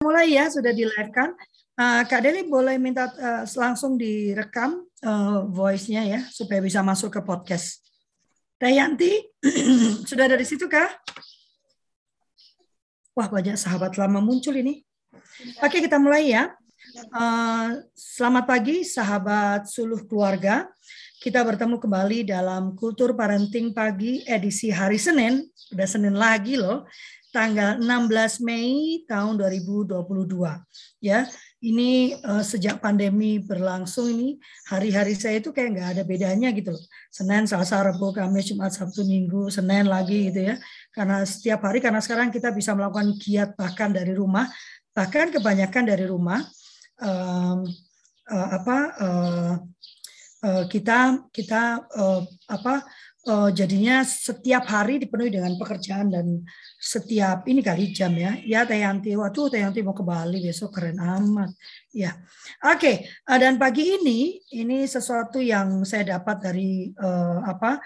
mulai ya, sudah di live kan. Uh, Kak Deli boleh minta uh, langsung direkam uh, voice-nya ya, supaya bisa masuk ke podcast. Teh Yanti, sudah ada di situ kah? Wah, banyak sahabat lama muncul ini. Oke, kita mulai ya. Uh, selamat pagi, sahabat suluh keluarga. Kita bertemu kembali dalam Kultur Parenting Pagi edisi hari Senin. Udah Senin lagi loh tanggal 16 Mei tahun 2022. Ya, ini uh, sejak pandemi berlangsung ini hari-hari saya itu kayak nggak ada bedanya gitu loh. Senin, Selasa, Rabu, Kamis, Jumat, Sabtu, Minggu, Senin lagi gitu ya. Karena setiap hari karena sekarang kita bisa melakukan giat bahkan dari rumah, bahkan kebanyakan dari rumah. Um, uh, apa uh, uh, kita kita uh, apa uh, jadinya setiap hari dipenuhi dengan pekerjaan dan setiap ini kali jam ya. Ya Teh Yanti, waduh Teh Yanti mau ke Bali besok keren amat. Ya, oke. Okay. Eh, dan pagi ini ini sesuatu yang saya dapat dari uh, apa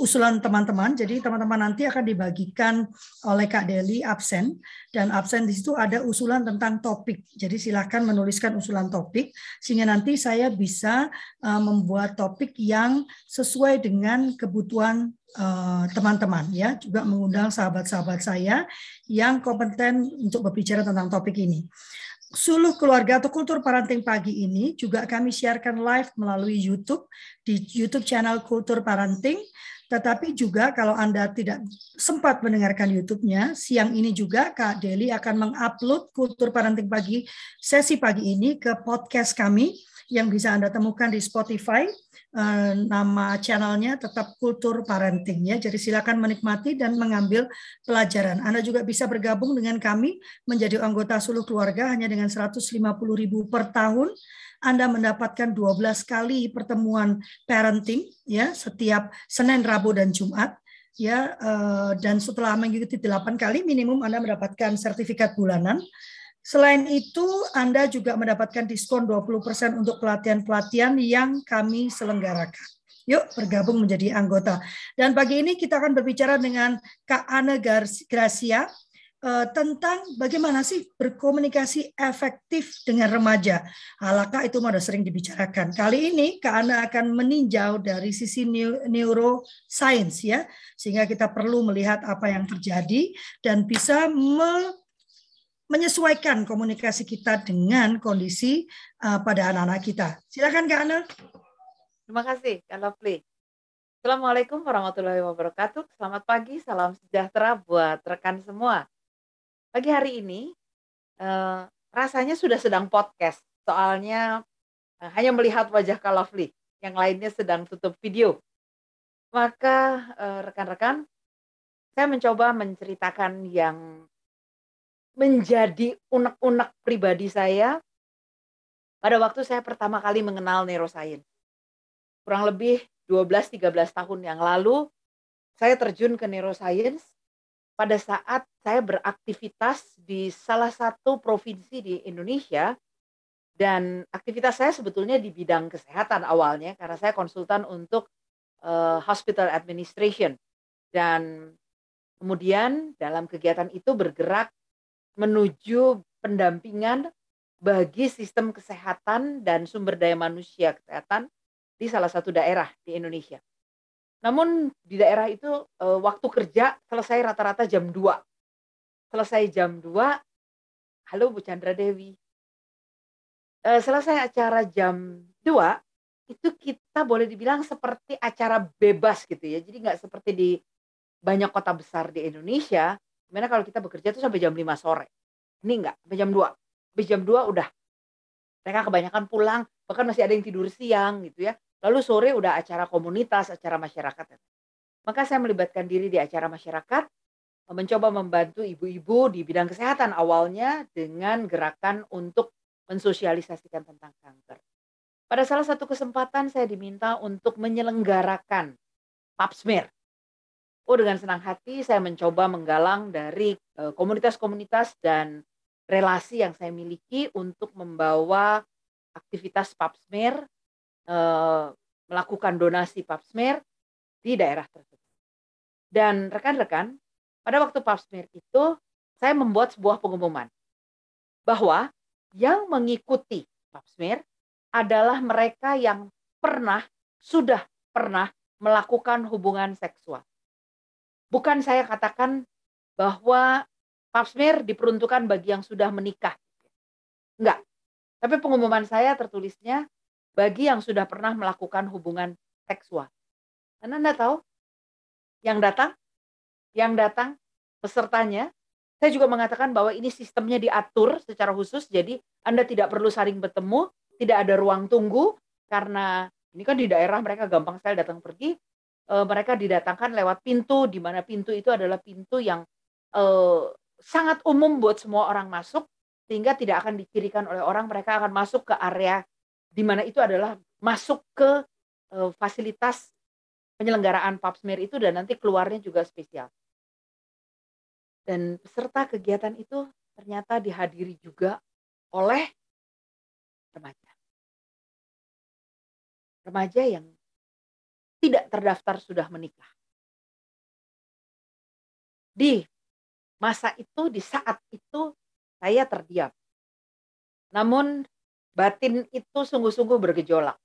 usulan teman-teman. Jadi teman-teman nanti akan dibagikan oleh Kak Deli absen dan absen di situ ada usulan tentang topik. Jadi silakan menuliskan usulan topik sehingga nanti saya bisa uh, membuat topik yang sesuai dengan kebutuhan teman-teman uh, ya. Juga mengundang sahabat-sahabat saya yang kompeten untuk berbicara tentang topik ini. Suluh keluarga atau kultur parenting pagi ini juga kami siarkan live melalui YouTube di YouTube channel Kultur Parenting. Tetapi juga kalau Anda tidak sempat mendengarkan YouTube-nya, siang ini juga Kak Deli akan mengupload Kultur Parenting Pagi sesi pagi ini ke podcast kami yang bisa Anda temukan di Spotify, Eh, nama channelnya tetap Kultur Parenting ya. Jadi silakan menikmati dan mengambil pelajaran. Anda juga bisa bergabung dengan kami menjadi anggota suluh keluarga hanya dengan 150.000 per tahun. Anda mendapatkan 12 kali pertemuan parenting ya setiap Senin, Rabu dan Jumat ya eh, dan setelah mengikuti 8 kali minimum Anda mendapatkan sertifikat bulanan Selain itu, Anda juga mendapatkan diskon 20% untuk pelatihan-pelatihan yang kami selenggarakan. Yuk bergabung menjadi anggota. Dan pagi ini kita akan berbicara dengan Kak Ana Gracia uh, tentang bagaimana sih berkomunikasi efektif dengan remaja. Alakah itu sudah sering dibicarakan. Kali ini Kak Ana akan meninjau dari sisi neuroscience ya, sehingga kita perlu melihat apa yang terjadi dan bisa me menyesuaikan komunikasi kita dengan kondisi uh, pada anak-anak kita. Silakan Kak Ana. Terima kasih Kak Lovely. Assalamualaikum warahmatullahi wabarakatuh. Selamat pagi, salam sejahtera buat rekan semua. Pagi hari ini uh, rasanya sudah sedang podcast, soalnya uh, hanya melihat wajah Kak Lovely, yang lainnya sedang tutup video. Maka rekan-rekan, uh, saya mencoba menceritakan yang menjadi unek-unek pribadi saya pada waktu saya pertama kali mengenal neuroscience. Kurang lebih 12-13 tahun yang lalu, saya terjun ke neuroscience pada saat saya beraktivitas di salah satu provinsi di Indonesia dan aktivitas saya sebetulnya di bidang kesehatan awalnya karena saya konsultan untuk uh, hospital administration dan kemudian dalam kegiatan itu bergerak menuju pendampingan bagi sistem kesehatan dan sumber daya manusia kesehatan di salah satu daerah di Indonesia. Namun di daerah itu eh, waktu kerja selesai rata-rata jam 2. Selesai jam 2, halo Bu Chandra Dewi. Eh, selesai acara jam 2, itu kita boleh dibilang seperti acara bebas gitu ya. Jadi nggak seperti di banyak kota besar di Indonesia Gimana kalau kita bekerja tuh sampai jam 5 sore? Ini enggak, sampai jam 2. Habis jam 2 udah. Mereka kebanyakan pulang, bahkan masih ada yang tidur siang gitu ya. Lalu sore udah acara komunitas, acara masyarakat. Maka saya melibatkan diri di acara masyarakat, mencoba membantu ibu-ibu di bidang kesehatan awalnya dengan gerakan untuk mensosialisasikan tentang kanker. Pada salah satu kesempatan saya diminta untuk menyelenggarakan pap smear oh dengan senang hati saya mencoba menggalang dari komunitas-komunitas dan relasi yang saya miliki untuk membawa aktivitas pap smear, melakukan donasi pap smear di daerah tersebut. Dan rekan-rekan, pada waktu pap smear itu saya membuat sebuah pengumuman bahwa yang mengikuti pap smear adalah mereka yang pernah, sudah pernah melakukan hubungan seksual. Bukan saya katakan bahwa pap smear diperuntukkan bagi yang sudah menikah. Enggak. Tapi pengumuman saya tertulisnya bagi yang sudah pernah melakukan hubungan seksual. Dan Anda tahu, yang datang, yang datang pesertanya, saya juga mengatakan bahwa ini sistemnya diatur secara khusus, jadi Anda tidak perlu saling bertemu, tidak ada ruang tunggu, karena ini kan di daerah mereka gampang sekali datang pergi, mereka didatangkan lewat pintu, di mana pintu itu adalah pintu yang e, sangat umum buat semua orang masuk, sehingga tidak akan dikirikan oleh orang, mereka akan masuk ke area di mana itu adalah masuk ke e, fasilitas penyelenggaraan pap smear itu dan nanti keluarnya juga spesial. Dan peserta kegiatan itu ternyata dihadiri juga oleh remaja. Remaja yang tidak terdaftar sudah menikah. Di masa itu, di saat itu, saya terdiam. Namun batin itu sungguh-sungguh bergejolak.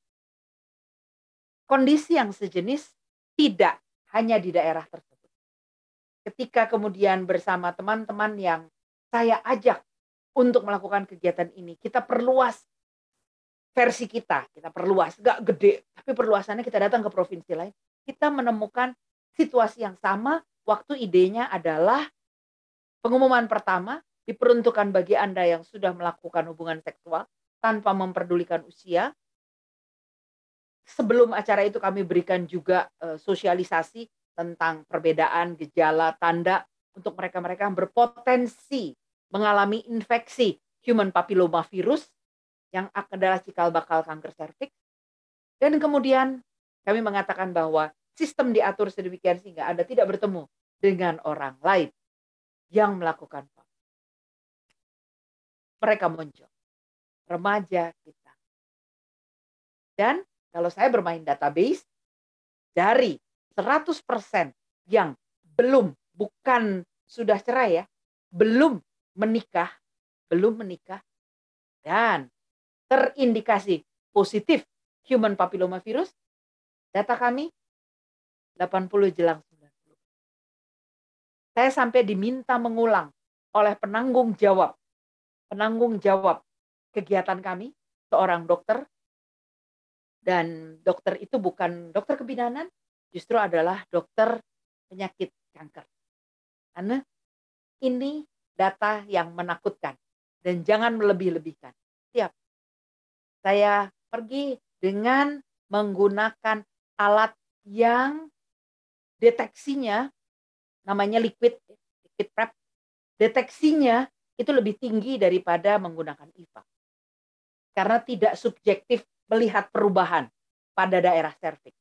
Kondisi yang sejenis tidak hanya di daerah tersebut. Ketika kemudian bersama teman-teman yang saya ajak untuk melakukan kegiatan ini, kita perluas versi kita, kita perluas, gak gede, tapi perluasannya kita datang ke provinsi lain, kita menemukan situasi yang sama, waktu idenya adalah pengumuman pertama diperuntukkan bagi Anda yang sudah melakukan hubungan seksual tanpa memperdulikan usia, sebelum acara itu kami berikan juga uh, sosialisasi tentang perbedaan gejala tanda untuk mereka-mereka yang berpotensi mengalami infeksi human papilloma virus yang adalah cikal bakal kanker serviks. Dan kemudian kami mengatakan bahwa sistem diatur sedemikian sehingga Anda tidak bertemu dengan orang lain yang melakukan mereka muncul remaja kita. Dan kalau saya bermain database, dari 100% yang belum, bukan sudah cerai ya, belum menikah, belum menikah, dan terindikasi positif human papilloma virus, data kami 80 jelang 90. Saya sampai diminta mengulang oleh penanggung jawab, penanggung jawab kegiatan kami, seorang dokter dan dokter itu bukan dokter kebidanan, justru adalah dokter penyakit kanker. Karena ini data yang menakutkan dan jangan melebih-lebihkan. Siap. Saya pergi dengan menggunakan alat yang deteksinya namanya liquid liquid prep. Deteksinya itu lebih tinggi daripada menggunakan IVA. Karena tidak subjektif melihat perubahan pada daerah serviks,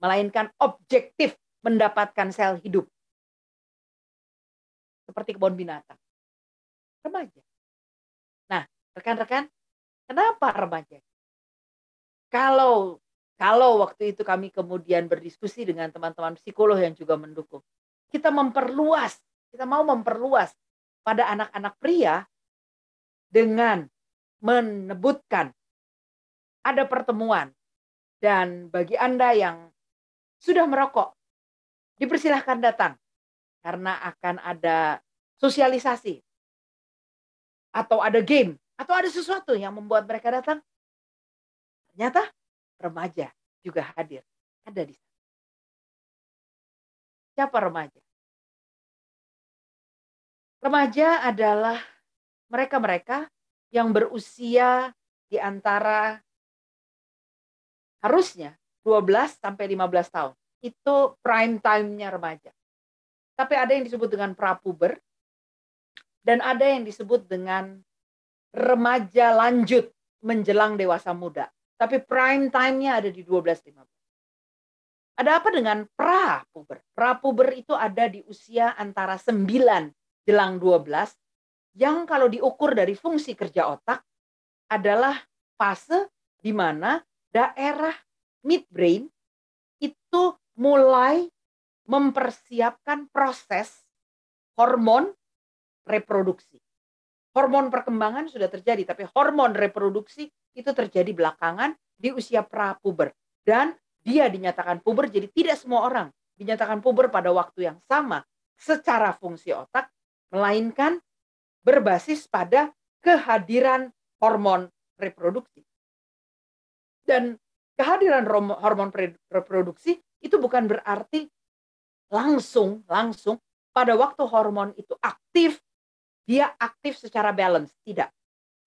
melainkan objektif mendapatkan sel hidup. Seperti kebun binatang. Remaja. Nah, rekan-rekan, kenapa remaja? Kalau kalau waktu itu kami kemudian berdiskusi dengan teman-teman psikolog yang juga mendukung, kita memperluas, kita mau memperluas pada anak-anak pria dengan menebutkan ada pertemuan. Dan bagi Anda yang sudah merokok, dipersilahkan datang. Karena akan ada sosialisasi. Atau ada game. Atau ada sesuatu yang membuat mereka datang. Ternyata remaja juga hadir. Ada di sana. Siapa remaja? Remaja adalah mereka-mereka yang berusia di antara harusnya 12 sampai 15 tahun. Itu prime time-nya remaja. Tapi ada yang disebut dengan prapuber dan ada yang disebut dengan remaja lanjut menjelang dewasa muda. Tapi prime time-nya ada di 12-15. Ada apa dengan prapuber? Prapuber itu ada di usia antara 9 jelang 12 yang kalau diukur dari fungsi kerja otak adalah fase di mana daerah midbrain itu mulai mempersiapkan proses hormon reproduksi. Hormon perkembangan sudah terjadi, tapi hormon reproduksi itu terjadi belakangan di usia prapuber. Dan dia dinyatakan puber, jadi tidak semua orang dinyatakan puber pada waktu yang sama secara fungsi otak, melainkan berbasis pada kehadiran hormon reproduksi. Dan kehadiran hormon reproduksi itu bukan berarti langsung langsung pada waktu hormon itu aktif dia aktif secara balance, tidak.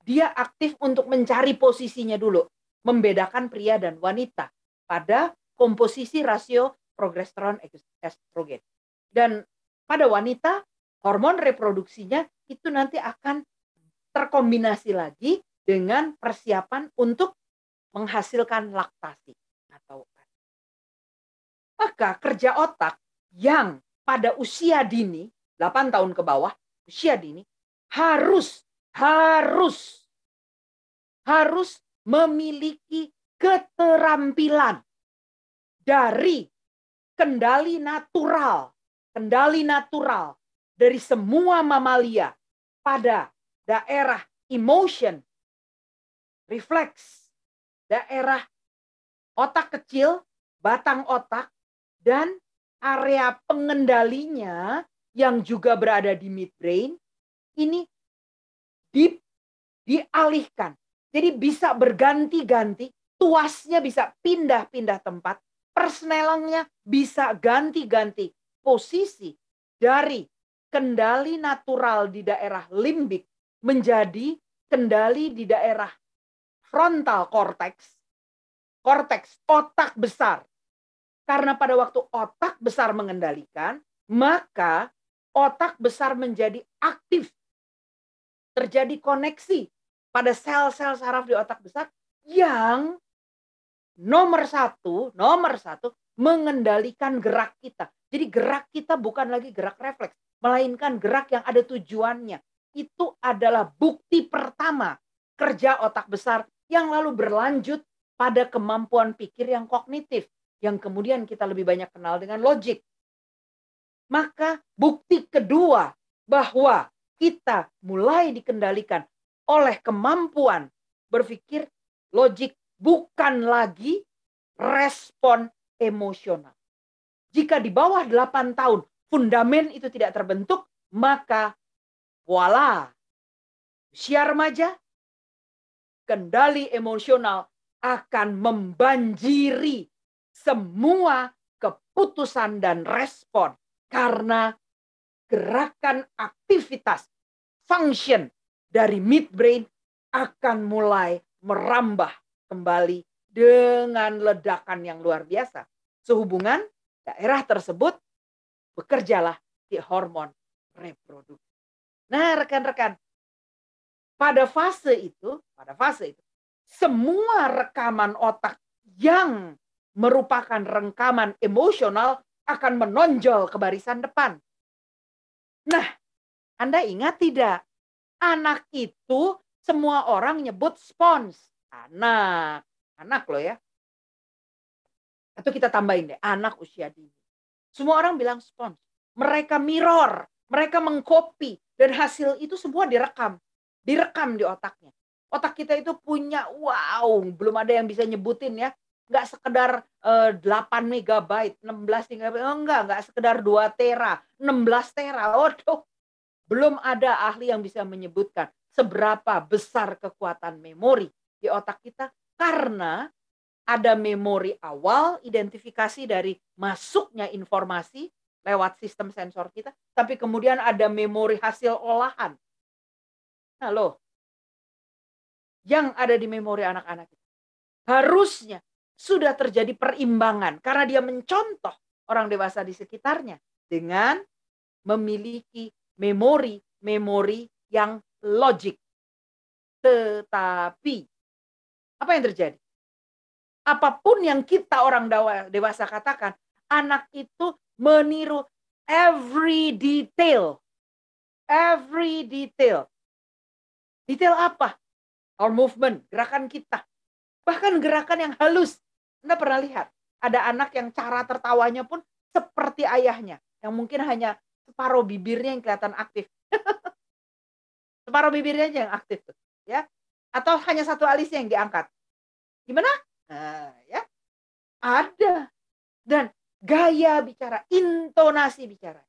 Dia aktif untuk mencari posisinya dulu, membedakan pria dan wanita pada komposisi rasio progesteron estrogen. Dan pada wanita, hormon reproduksinya itu nanti akan terkombinasi lagi dengan persiapan untuk menghasilkan laktasi atau maka kerja otak yang pada usia dini 8 tahun ke bawah usia dini harus harus harus memiliki keterampilan dari kendali natural, kendali natural dari semua mamalia pada daerah emotion, refleks, daerah otak kecil, batang otak, dan area pengendalinya yang juga berada di midbrain ini di, dialihkan. Jadi bisa berganti-ganti, tuasnya bisa pindah-pindah tempat, persnelangnya bisa ganti-ganti posisi dari kendali natural di daerah limbik menjadi kendali di daerah frontal cortex, korteks otak besar. Karena pada waktu otak besar mengendalikan, maka otak besar menjadi aktif. Terjadi koneksi pada sel-sel saraf di otak besar yang nomor satu, nomor satu mengendalikan gerak kita. Jadi gerak kita bukan lagi gerak refleks, melainkan gerak yang ada tujuannya. Itu adalah bukti pertama kerja otak besar yang lalu berlanjut pada kemampuan pikir yang kognitif, yang kemudian kita lebih banyak kenal dengan logik. Maka bukti kedua bahwa kita mulai dikendalikan oleh kemampuan berpikir logik bukan lagi respon emosional. Jika di bawah 8 tahun fundamen itu tidak terbentuk, maka voila, usia remaja, kendali emosional akan membanjiri semua keputusan dan respon karena gerakan aktivitas function dari midbrain akan mulai merambah kembali dengan ledakan yang luar biasa. Sehubungan daerah tersebut bekerjalah di hormon reproduksi. Nah, rekan-rekan, pada fase itu, pada fase itu, semua rekaman otak yang merupakan rekaman emosional akan menonjol ke barisan depan. Nah, Anda ingat tidak? Anak itu semua orang nyebut spons. Anak. Anak loh ya. Atau kita tambahin deh, anak usia dini. Semua orang bilang spons. Mereka mirror, mereka mengcopy. Dan hasil itu semua direkam. Direkam di otaknya. Otak kita itu punya, wow, belum ada yang bisa nyebutin ya nggak sekedar uh, 8 megabyte, 16 megabyte, oh, enggak, enggak sekedar 2 tera, 16 tera. Waduh, belum ada ahli yang bisa menyebutkan seberapa besar kekuatan memori di otak kita karena ada memori awal identifikasi dari masuknya informasi lewat sistem sensor kita, tapi kemudian ada memori hasil olahan. Nah, loh, yang ada di memori anak-anak kita harusnya sudah terjadi perimbangan karena dia mencontoh orang dewasa di sekitarnya dengan memiliki memori-memori yang logik. Tetapi apa yang terjadi? Apa pun yang kita orang dewasa katakan, anak itu meniru every detail. Every detail. Detail apa? Our movement, gerakan kita. Bahkan gerakan yang halus anda pernah lihat ada anak yang cara tertawanya pun seperti ayahnya, yang mungkin hanya separuh bibirnya yang kelihatan aktif. Separuh bibirnya aja yang aktif tuh, ya. Atau hanya satu alisnya yang diangkat. Gimana? Nah, ya. Ada. Dan gaya bicara, intonasi bicara.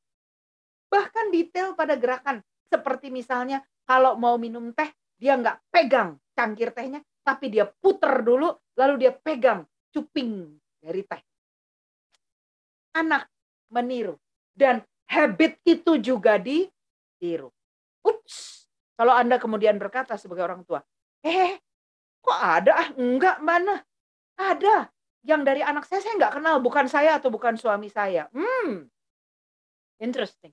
Bahkan detail pada gerakan. Seperti misalnya kalau mau minum teh, dia nggak pegang cangkir tehnya, tapi dia puter dulu, lalu dia pegang cuping dari teh. Anak meniru. Dan habit itu juga ditiru. Ups, kalau Anda kemudian berkata sebagai orang tua, eh kok ada ah? Enggak, mana? Ada. Yang dari anak saya, saya nggak kenal. Bukan saya atau bukan suami saya. Hmm, interesting.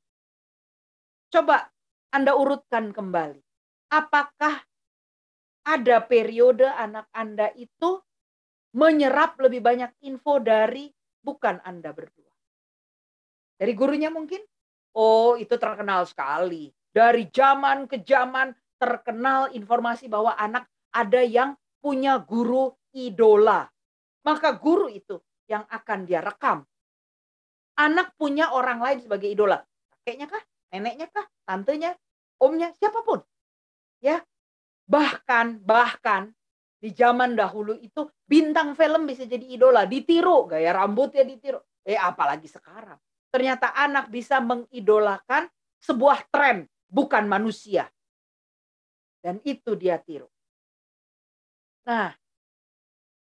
Coba Anda urutkan kembali. Apakah ada periode anak Anda itu menyerap lebih banyak info dari bukan Anda berdua? Dari gurunya mungkin? Oh, itu terkenal sekali. Dari zaman ke zaman terkenal informasi bahwa anak ada yang punya guru idola. Maka guru itu yang akan dia rekam. Anak punya orang lain sebagai idola. Kakeknya kah? Neneknya kah? Tantenya? Omnya? Siapa pun. Ya. Bahkan, bahkan di zaman dahulu itu bintang film bisa jadi idola. Ditiru. Gaya rambutnya ditiru. Eh apalagi sekarang. Ternyata anak bisa mengidolakan sebuah tren bukan manusia. Dan itu dia tiru. Nah,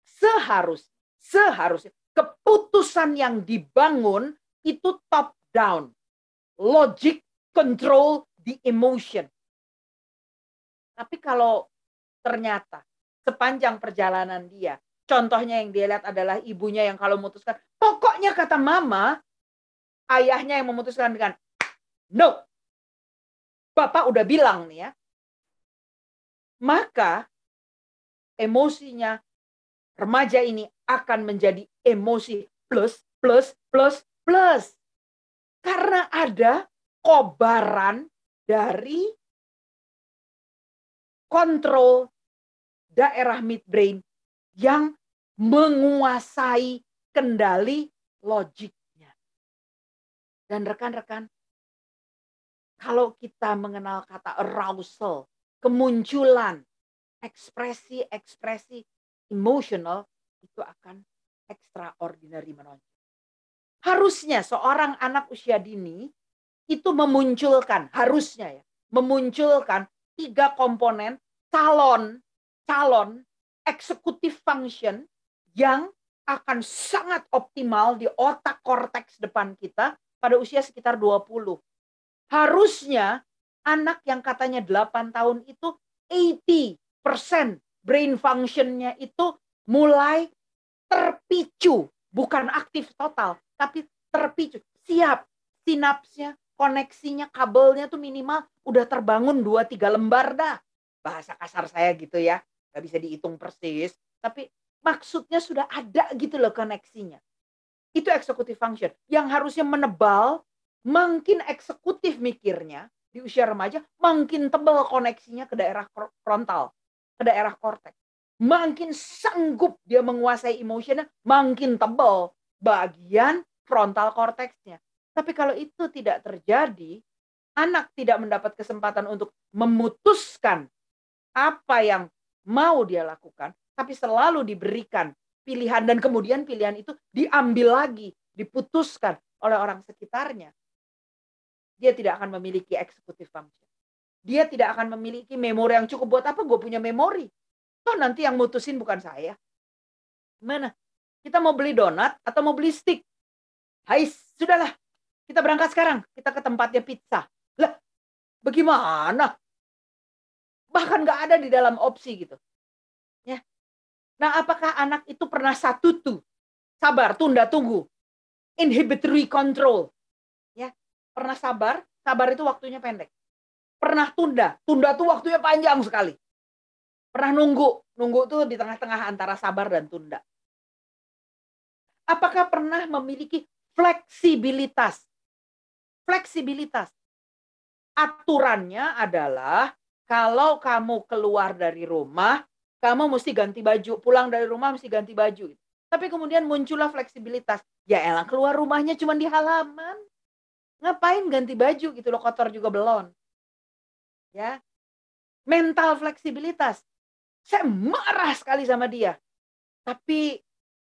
seharus seharusnya keputusan yang dibangun itu top down. Logic control the emotion. Tapi kalau ternyata sepanjang perjalanan dia, contohnya yang dia lihat adalah ibunya yang kalau memutuskan, pokoknya kata mama, ayahnya yang memutuskan dengan no, Bapak udah bilang nih ya. Maka emosinya remaja ini akan menjadi emosi plus, plus, plus, plus. Karena ada kobaran dari kontrol daerah midbrain yang menguasai kendali logiknya. Dan rekan-rekan, kalau kita mengenal kata arousal, kemunculan ekspresi-ekspresi emosional itu akan extraordinary menonjol. Harusnya seorang anak usia dini itu memunculkan, harusnya ya, memunculkan tiga komponen calon, calon eksekutif function yang akan sangat optimal di otak korteks depan kita pada usia sekitar 20 Harusnya anak yang katanya 8 tahun itu 80% brain functionnya itu mulai terpicu. Bukan aktif total, tapi terpicu. Siap. Sinapsnya, koneksinya, kabelnya tuh minimal udah terbangun 2-3 lembar dah. Bahasa kasar saya gitu ya. Gak bisa dihitung persis. Tapi maksudnya sudah ada gitu loh koneksinya. Itu executive function. Yang harusnya menebal makin eksekutif mikirnya di usia remaja, makin tebal koneksinya ke daerah frontal, ke daerah korteks. Makin sanggup dia menguasai emosinya, makin tebal bagian frontal korteksnya. Tapi kalau itu tidak terjadi, anak tidak mendapat kesempatan untuk memutuskan apa yang mau dia lakukan, tapi selalu diberikan pilihan dan kemudian pilihan itu diambil lagi, diputuskan oleh orang sekitarnya dia tidak akan memiliki executive function. Dia tidak akan memiliki memori yang cukup buat apa gue punya memori. Toh nanti yang mutusin bukan saya. Mana? Kita mau beli donat atau mau beli stick? Hai, sudahlah. Kita berangkat sekarang. Kita ke tempatnya pizza. Lah, bagaimana? Bahkan nggak ada di dalam opsi gitu. Ya. Nah, apakah anak itu pernah satu tuh? Sabar, tunda, tunggu. Inhibitory control Pernah sabar, sabar itu waktunya pendek. Pernah tunda, tunda tuh waktunya panjang sekali. Pernah nunggu, nunggu tuh di tengah-tengah antara sabar dan tunda. Apakah pernah memiliki fleksibilitas? Fleksibilitas. Aturannya adalah kalau kamu keluar dari rumah, kamu mesti ganti baju. Pulang dari rumah mesti ganti baju. Tapi kemudian muncullah fleksibilitas. Ya elah keluar rumahnya cuma di halaman. Ngapain ganti baju gitu loh, kotor juga belum. Ya. mental fleksibilitas. Saya marah sekali sama dia. Tapi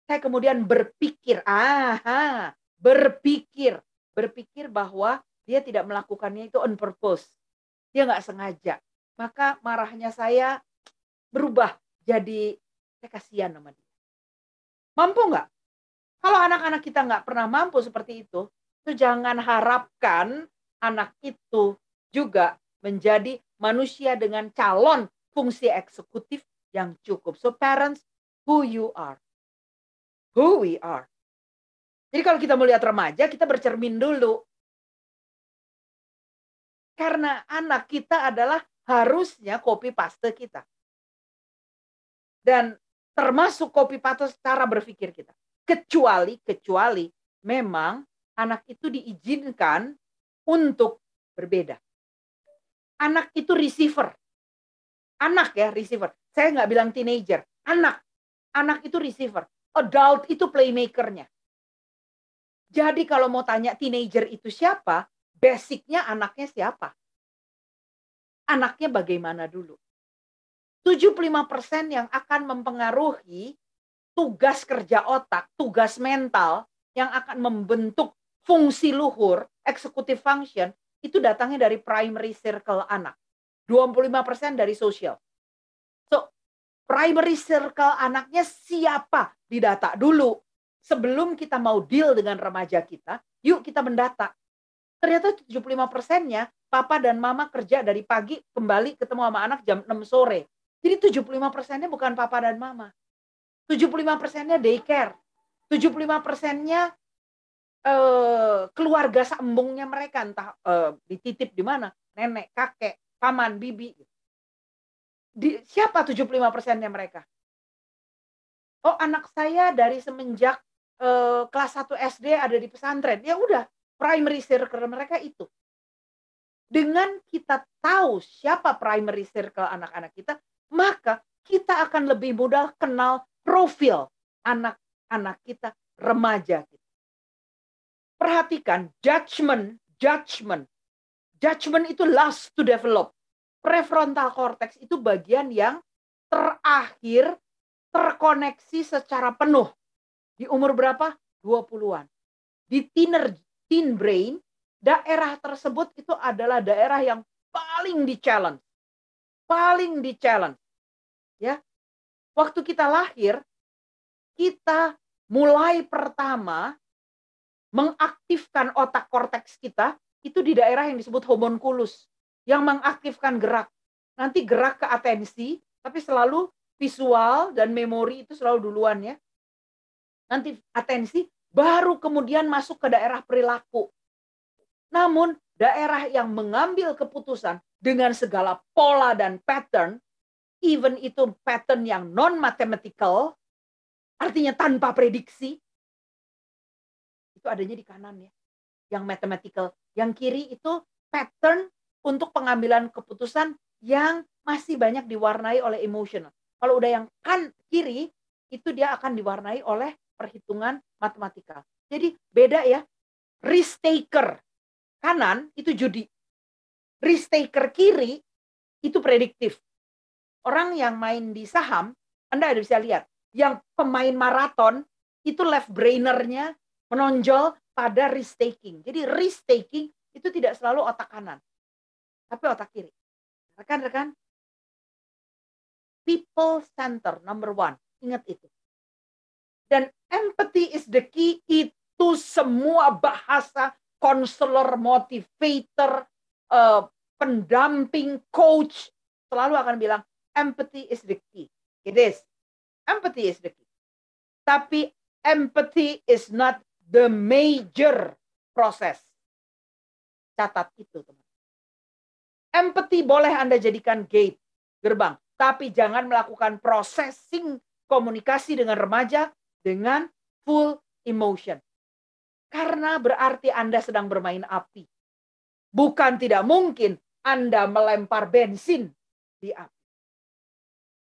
saya kemudian berpikir, aha, berpikir, berpikir bahwa dia tidak melakukannya itu on purpose. Dia nggak sengaja. Maka marahnya saya berubah jadi saya kasihan sama dia. Mampu nggak? Kalau anak-anak kita nggak pernah mampu seperti itu, itu jangan harapkan anak itu juga menjadi manusia dengan calon fungsi eksekutif yang cukup. So parents, who you are who we are. Jadi kalau kita melihat remaja, kita bercermin dulu. Karena anak kita adalah harusnya copy paste kita. Dan termasuk copy paste cara berpikir kita. Kecuali, kecuali memang anak itu diizinkan untuk berbeda. Anak itu receiver. Anak ya, receiver. Saya nggak bilang teenager. Anak. Anak itu receiver adult itu playmakernya. Jadi kalau mau tanya teenager itu siapa, basicnya anaknya siapa? Anaknya bagaimana dulu? 75% yang akan mempengaruhi tugas kerja otak, tugas mental yang akan membentuk fungsi luhur, executive function, itu datangnya dari primary circle anak. 25% dari sosial. So, primary circle anaknya siapa? didata dulu. Sebelum kita mau deal dengan remaja kita, yuk kita mendata. Ternyata 75 persennya papa dan mama kerja dari pagi kembali ketemu sama anak jam 6 sore. Jadi 75 persennya bukan papa dan mama. 75 persennya daycare. 75 persennya eh, keluarga sambungnya mereka entah eh, dititip di mana, nenek, kakek, paman, bibi. Di, siapa 75 persennya mereka? oh anak saya dari semenjak uh, kelas 1 SD ada di pesantren. Ya udah, primary circle mereka itu. Dengan kita tahu siapa primary circle anak-anak kita, maka kita akan lebih mudah kenal profil anak-anak kita, remaja kita. Perhatikan judgment, judgment. Judgment itu last to develop. Prefrontal cortex itu bagian yang terakhir terkoneksi secara penuh. Di umur berapa? 20-an. Di teener, teen brain, daerah tersebut itu adalah daerah yang paling di challenge. Paling di challenge. Ya. Waktu kita lahir, kita mulai pertama mengaktifkan otak korteks kita itu di daerah yang disebut homunculus yang mengaktifkan gerak. Nanti gerak ke atensi, tapi selalu visual dan memori itu selalu duluan ya. Nanti atensi baru kemudian masuk ke daerah perilaku. Namun daerah yang mengambil keputusan dengan segala pola dan pattern, even itu pattern yang non mathematical, artinya tanpa prediksi, itu adanya di kanan ya. Yang mathematical, yang kiri itu pattern untuk pengambilan keputusan yang masih banyak diwarnai oleh emotional. Kalau udah yang kan kiri, itu dia akan diwarnai oleh perhitungan matematika. Jadi beda ya. Risk taker kanan itu judi. Risk taker kiri itu prediktif. Orang yang main di saham, Anda ada bisa lihat, yang pemain maraton itu left brainernya menonjol pada risk taking. Jadi risk taking itu tidak selalu otak kanan, tapi otak kiri. Rekan-rekan, people center number one. Ingat itu. Dan empathy is the key itu semua bahasa konselor, motivator, uh, pendamping, coach selalu akan bilang empathy is the key. It is. Empathy is the key. Tapi empathy is not the major process. Catat itu, teman. Empathy boleh Anda jadikan gate, gerbang tapi jangan melakukan processing komunikasi dengan remaja dengan full emotion. Karena berarti Anda sedang bermain api. Bukan tidak mungkin Anda melempar bensin di api.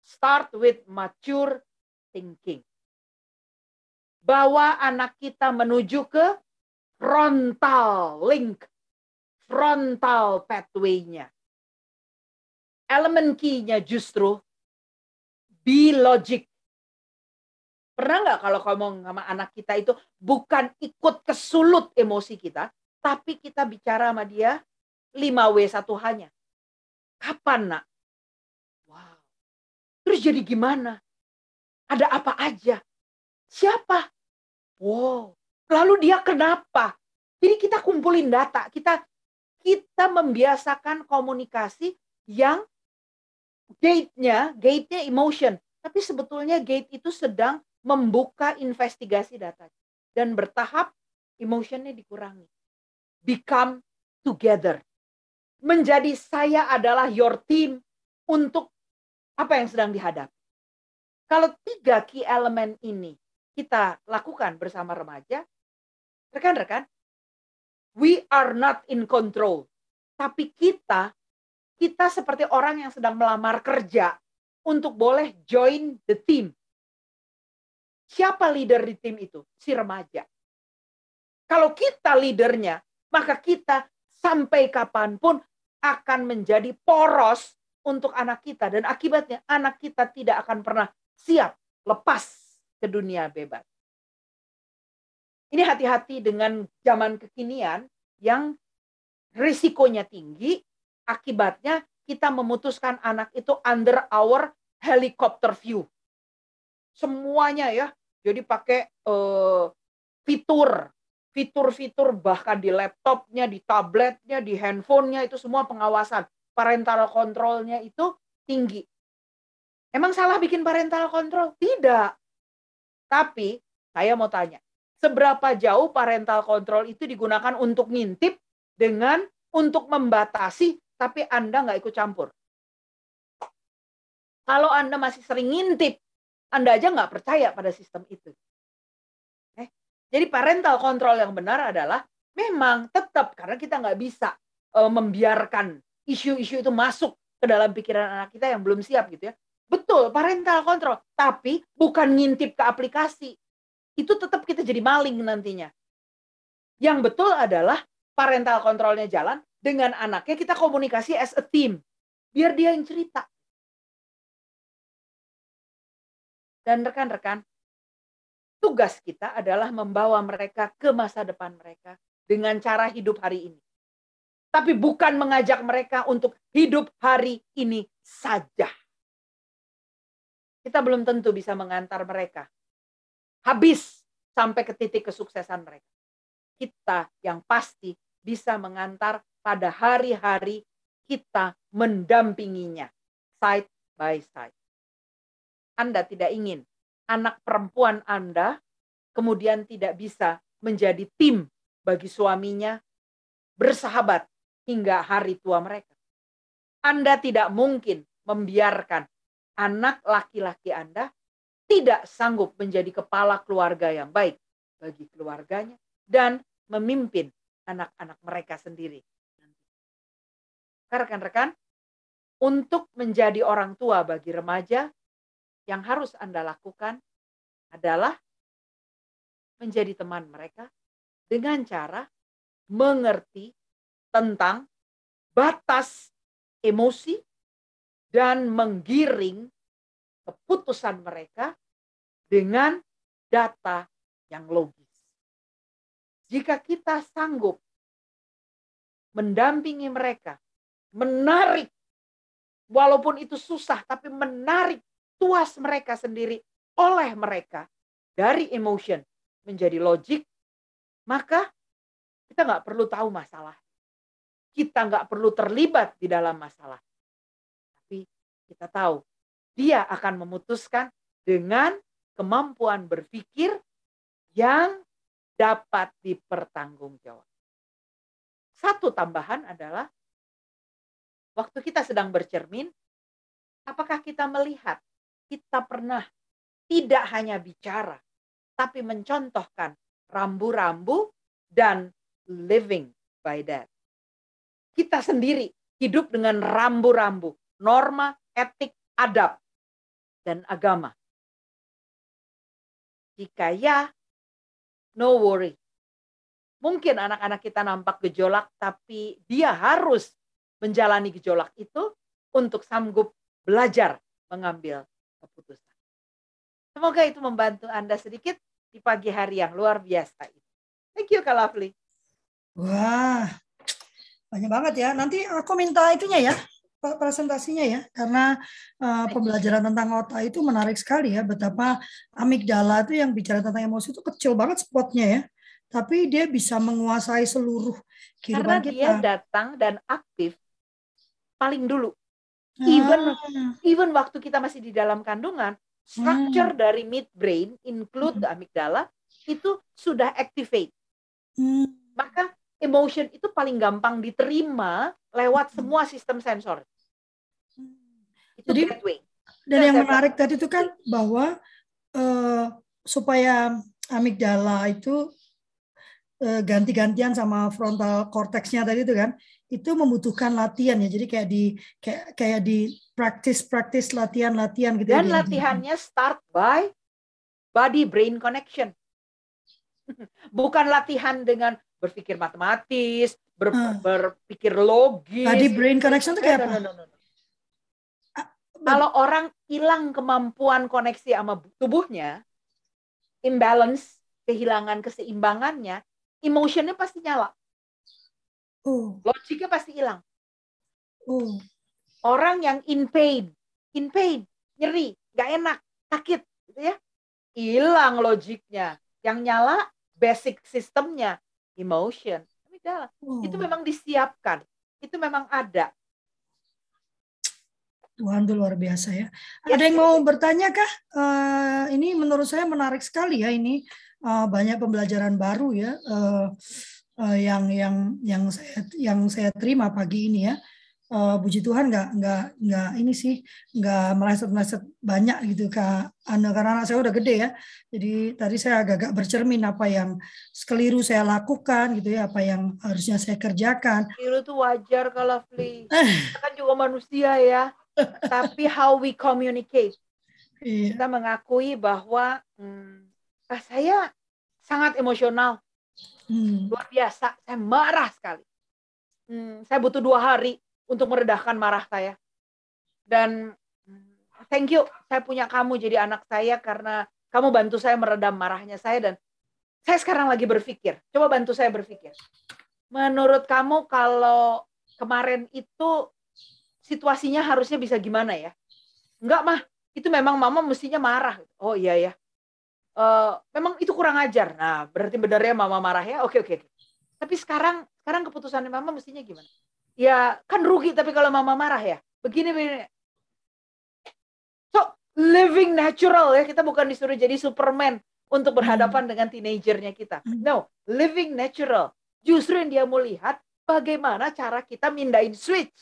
Start with mature thinking. Bawa anak kita menuju ke frontal link, frontal pathway-nya. elemen key-nya justru be logic. Pernah nggak kalau ngomong sama anak kita itu bukan ikut kesulut emosi kita, tapi kita bicara sama dia 5W1 hanya. Kapan nak? Wow. Terus jadi gimana? Ada apa aja? Siapa? Wow. Lalu dia kenapa? Jadi kita kumpulin data, kita kita membiasakan komunikasi yang gate-nya, gate-nya emotion. Tapi sebetulnya gate itu sedang membuka investigasi data dan bertahap emotionnya dikurangi. Become together. Menjadi saya adalah your team untuk apa yang sedang dihadapi. Kalau tiga key element ini kita lakukan bersama remaja, rekan-rekan, we are not in control. Tapi kita, kita seperti orang yang sedang melamar kerja untuk boleh join the team. Siapa leader di tim itu? Si remaja. Kalau kita leadernya, maka kita sampai kapan pun akan menjadi poros untuk anak kita. Dan akibatnya anak kita tidak akan pernah siap lepas ke dunia bebas. Ini hati-hati dengan zaman kekinian yang risikonya tinggi, akibatnya kita memutuskan anak itu under our helicopter view. Semuanya ya, jadi pakai uh, fitur, fitur-fitur bahkan di laptopnya, di tabletnya, di handphonenya itu semua pengawasan. Parental controlnya itu tinggi. Emang salah bikin parental control? Tidak. Tapi saya mau tanya, seberapa jauh parental control itu digunakan untuk ngintip dengan untuk membatasi, tapi Anda nggak ikut campur? Kalau Anda masih sering ngintip, anda aja nggak percaya pada sistem itu. Eh, jadi parental control yang benar adalah memang tetap karena kita nggak bisa uh, membiarkan isu-isu itu masuk ke dalam pikiran anak kita yang belum siap gitu ya. Betul, parental control, tapi bukan ngintip ke aplikasi. Itu tetap kita jadi maling nantinya. Yang betul adalah parental controlnya jalan dengan anaknya kita komunikasi as a team. Biar dia yang cerita. Dan rekan-rekan, tugas kita adalah membawa mereka ke masa depan mereka dengan cara hidup hari ini. Tapi bukan mengajak mereka untuk hidup hari ini saja. Kita belum tentu bisa mengantar mereka habis sampai ke titik kesuksesan mereka. Kita yang pasti bisa mengantar pada hari-hari kita mendampinginya side by side. Anda tidak ingin anak perempuan Anda kemudian tidak bisa menjadi tim bagi suaminya bersahabat hingga hari tua mereka. Anda tidak mungkin membiarkan anak laki-laki Anda tidak sanggup menjadi kepala keluarga yang baik bagi keluarganya dan memimpin anak-anak mereka sendiri. Rekan-rekan, untuk menjadi orang tua bagi remaja, yang harus Anda lakukan adalah menjadi teman mereka dengan cara mengerti tentang batas emosi dan menggiring keputusan mereka dengan data yang logis. Jika kita sanggup mendampingi mereka, menarik, walaupun itu susah, tapi menarik tuas mereka sendiri oleh mereka dari emotion menjadi logik, maka kita nggak perlu tahu masalah. Kita nggak perlu terlibat di dalam masalah. Tapi kita tahu dia akan memutuskan dengan kemampuan berpikir yang dapat dipertanggungjawab. Satu tambahan adalah waktu kita sedang bercermin, apakah kita melihat kita pernah tidak hanya bicara, tapi mencontohkan rambu-rambu dan living by that. Kita sendiri hidup dengan rambu-rambu, norma, etik, adab, dan agama. Jika ya, no worry. Mungkin anak-anak kita nampak gejolak, tapi dia harus menjalani gejolak itu untuk sanggup belajar mengambil keputusan. Semoga itu membantu Anda sedikit di pagi hari yang luar biasa ini. Thank you, Kak Lovely. Wah, banyak banget ya. Nanti aku minta itunya ya, presentasinya ya, karena uh, pembelajaran tentang otak itu menarik sekali ya. Betapa amigdala itu yang bicara tentang emosi itu kecil banget spotnya ya, tapi dia bisa menguasai seluruh kehidupan karena kita. dia datang dan aktif paling dulu. Even ah. even waktu kita masih di dalam kandungan, structure hmm. dari midbrain include hmm. the amygdala itu sudah activate. Hmm. Maka emotion itu paling gampang diterima lewat hmm. semua sistem sensor. Itu Jadi, gateway. Dan yang menarik tadi itu kan bahwa uh, supaya amigdala itu uh, ganti-gantian sama frontal cortexnya tadi itu kan itu membutuhkan latihan ya. Jadi kayak di kayak kayak di practice practice latihan latihan gitu. Ya Dan ya, latihannya start by body brain connection. Bukan latihan dengan berpikir matematis, ber, hmm. berpikir logis. Body brain connection itu kayak apa? No, no, no, no. Kalau orang hilang kemampuan koneksi sama tubuhnya, imbalance, kehilangan keseimbangannya, emotionnya pasti nyala. Uh. Logiknya pasti hilang. Uh. Orang yang in pain, in pain, nyeri, gak enak, sakit, gitu ya, hilang logiknya. Yang nyala basic sistemnya, emotion. Uh. Itu memang disiapkan, itu memang ada. Tuhan itu luar biasa ya. Ada yang mau bertanya kah? Uh, ini menurut saya menarik sekali ya ini uh, banyak pembelajaran baru ya. Uh, uh, yang yang yang saya yang saya terima pagi ini ya. Uh, puji Tuhan nggak nggak nggak ini sih nggak meleset meleset banyak gitu kak Anda karena anak saya udah gede ya. Jadi tadi saya agak-agak bercermin apa yang keliru saya lakukan gitu ya apa yang harusnya saya kerjakan. Keliru itu wajar kalau Fli. Kan juga manusia ya. Tapi how we communicate. Iya. kita mengakui bahwa hmm, ah, saya sangat emosional Hmm. Luar biasa, saya marah sekali. Hmm, saya butuh dua hari untuk meredahkan marah saya. Dan hmm, thank you, saya punya kamu jadi anak saya karena kamu bantu saya meredam marahnya saya dan saya sekarang lagi berpikir. Coba bantu saya berpikir. Menurut kamu kalau kemarin itu situasinya harusnya bisa gimana ya? Enggak mah, itu memang mama mestinya marah. Oh iya ya, uh, memang itu kurang ajar. Nah, berarti benarnya mama marah ya. Oke, oke. Tapi sekarang sekarang keputusan mama mestinya gimana? Ya, kan rugi tapi kalau mama marah ya. Begini begini. So, living natural ya. Kita bukan disuruh jadi Superman untuk berhadapan hmm. dengan teenagernya kita. Hmm. No, living natural. Justru yang dia mau lihat bagaimana cara kita mindahin switch.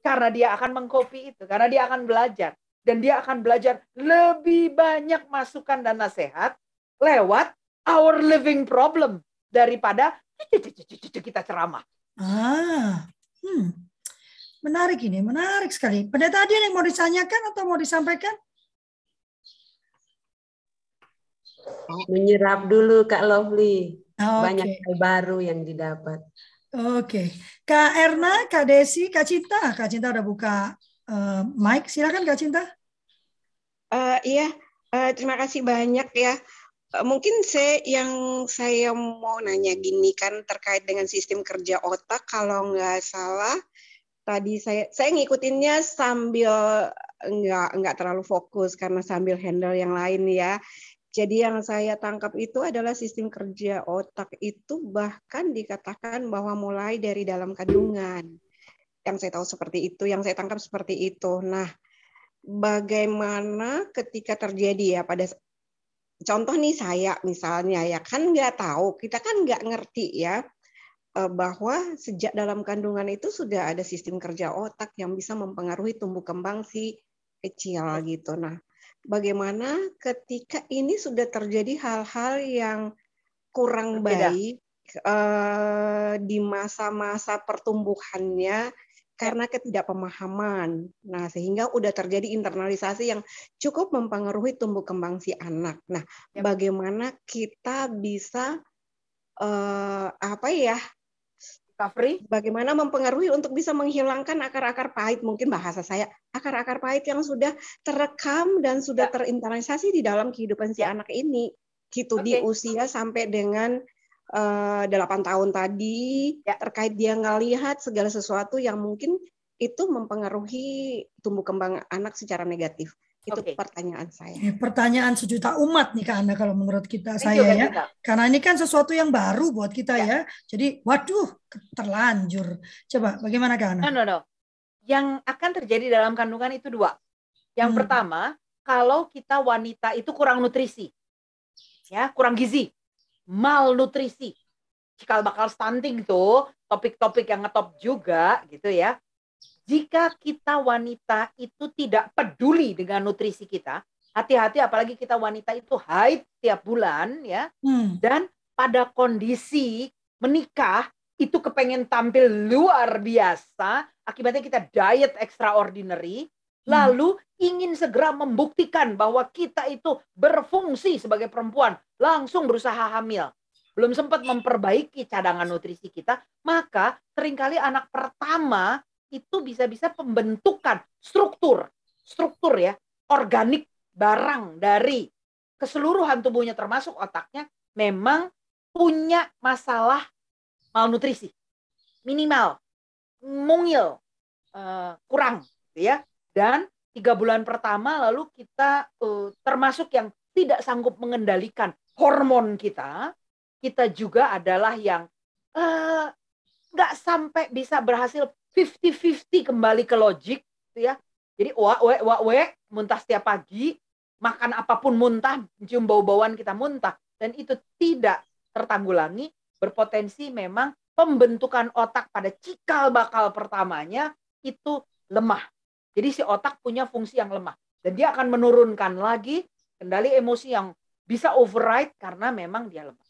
Karena dia akan mengcopy itu, karena dia akan belajar dan dia akan belajar lebih banyak masukan dan nasihat lewat our living problem daripada kita ceramah. Ah, hmm. menarik ini, menarik sekali. Pendeta ada yang mau ditanyakan atau mau disampaikan? Menyerap dulu Kak Lovely. Okay. Banyak hal baru yang didapat. Oke. Okay. Kak Erna, Kak Desi, Kak Cinta. Kak Cinta udah buka uh, Mike, silakan Kak Cinta. Uh, iya, uh, terima kasih banyak ya. Uh, mungkin saya yang saya mau nanya gini kan terkait dengan sistem kerja otak kalau nggak salah tadi saya saya ngikutinnya sambil nggak nggak terlalu fokus karena sambil handle yang lain ya. Jadi yang saya tangkap itu adalah sistem kerja otak itu bahkan dikatakan bahwa mulai dari dalam kandungan yang saya tahu seperti itu, yang saya tangkap seperti itu. Nah, bagaimana ketika terjadi ya pada contoh nih saya misalnya ya kan nggak tahu, kita kan nggak ngerti ya eh, bahwa sejak dalam kandungan itu sudah ada sistem kerja otak yang bisa mempengaruhi tumbuh kembang si kecil gitu. Nah, bagaimana ketika ini sudah terjadi hal-hal yang kurang baik uh, di masa-masa pertumbuhannya karena ketidakpemahaman. Nah, sehingga udah terjadi internalisasi yang cukup mempengaruhi tumbuh kembang si anak. Nah, yep. bagaimana kita bisa uh, apa ya Fri? Bagaimana mempengaruhi untuk bisa menghilangkan akar-akar pahit, mungkin bahasa saya, akar-akar pahit yang sudah terekam dan sudah ya. terinternalisasi di dalam kehidupan si anak ini. Gitu okay. di usia sampai dengan eh, delapan tahun tadi, ya. terkait dia ngelihat segala sesuatu yang mungkin itu mempengaruhi tumbuh kembang anak secara negatif. Itu okay. pertanyaan saya. Eh, pertanyaan sejuta umat nih Kak Anda kalau menurut kita Thank saya ya. Kita. Karena ini kan sesuatu yang baru buat kita ya. ya. Jadi waduh terlanjur. Coba bagaimana Kak Anda? No, no, no. Yang akan terjadi dalam kandungan itu dua. Yang hmm. pertama, kalau kita wanita itu kurang nutrisi. Ya, kurang gizi. Malnutrisi. Cikal bakal stunting tuh, topik-topik yang ngetop juga gitu ya jika kita wanita itu tidak peduli dengan nutrisi kita, hati-hati apalagi kita wanita itu haid tiap bulan ya. Hmm. Dan pada kondisi menikah itu kepengen tampil luar biasa, akibatnya kita diet extraordinary. Lalu ingin segera membuktikan bahwa kita itu berfungsi sebagai perempuan, langsung berusaha hamil. Belum sempat memperbaiki cadangan nutrisi kita, maka sering kali anak pertama itu bisa-bisa pembentukan struktur, struktur ya, organik barang dari keseluruhan tubuhnya termasuk otaknya memang punya masalah malnutrisi. Minimal mungil uh, kurang gitu ya dan tiga bulan pertama lalu kita uh, termasuk yang tidak sanggup mengendalikan hormon kita kita juga adalah yang eh, nggak uh, sampai bisa berhasil 50-50 kembali ke logik gitu ya. Jadi wa we wa we muntah setiap pagi, makan apa pun muntah, cium bau-bauan kita muntah dan itu tidak tertanggulangi berpotensi memang pembentukan otak pada cikal bakal pertamanya itu lemah. Jadi si otak punya fungsi yang lemah dan dia akan menurunkan lagi kendali emosi yang bisa override karena memang dia lemah.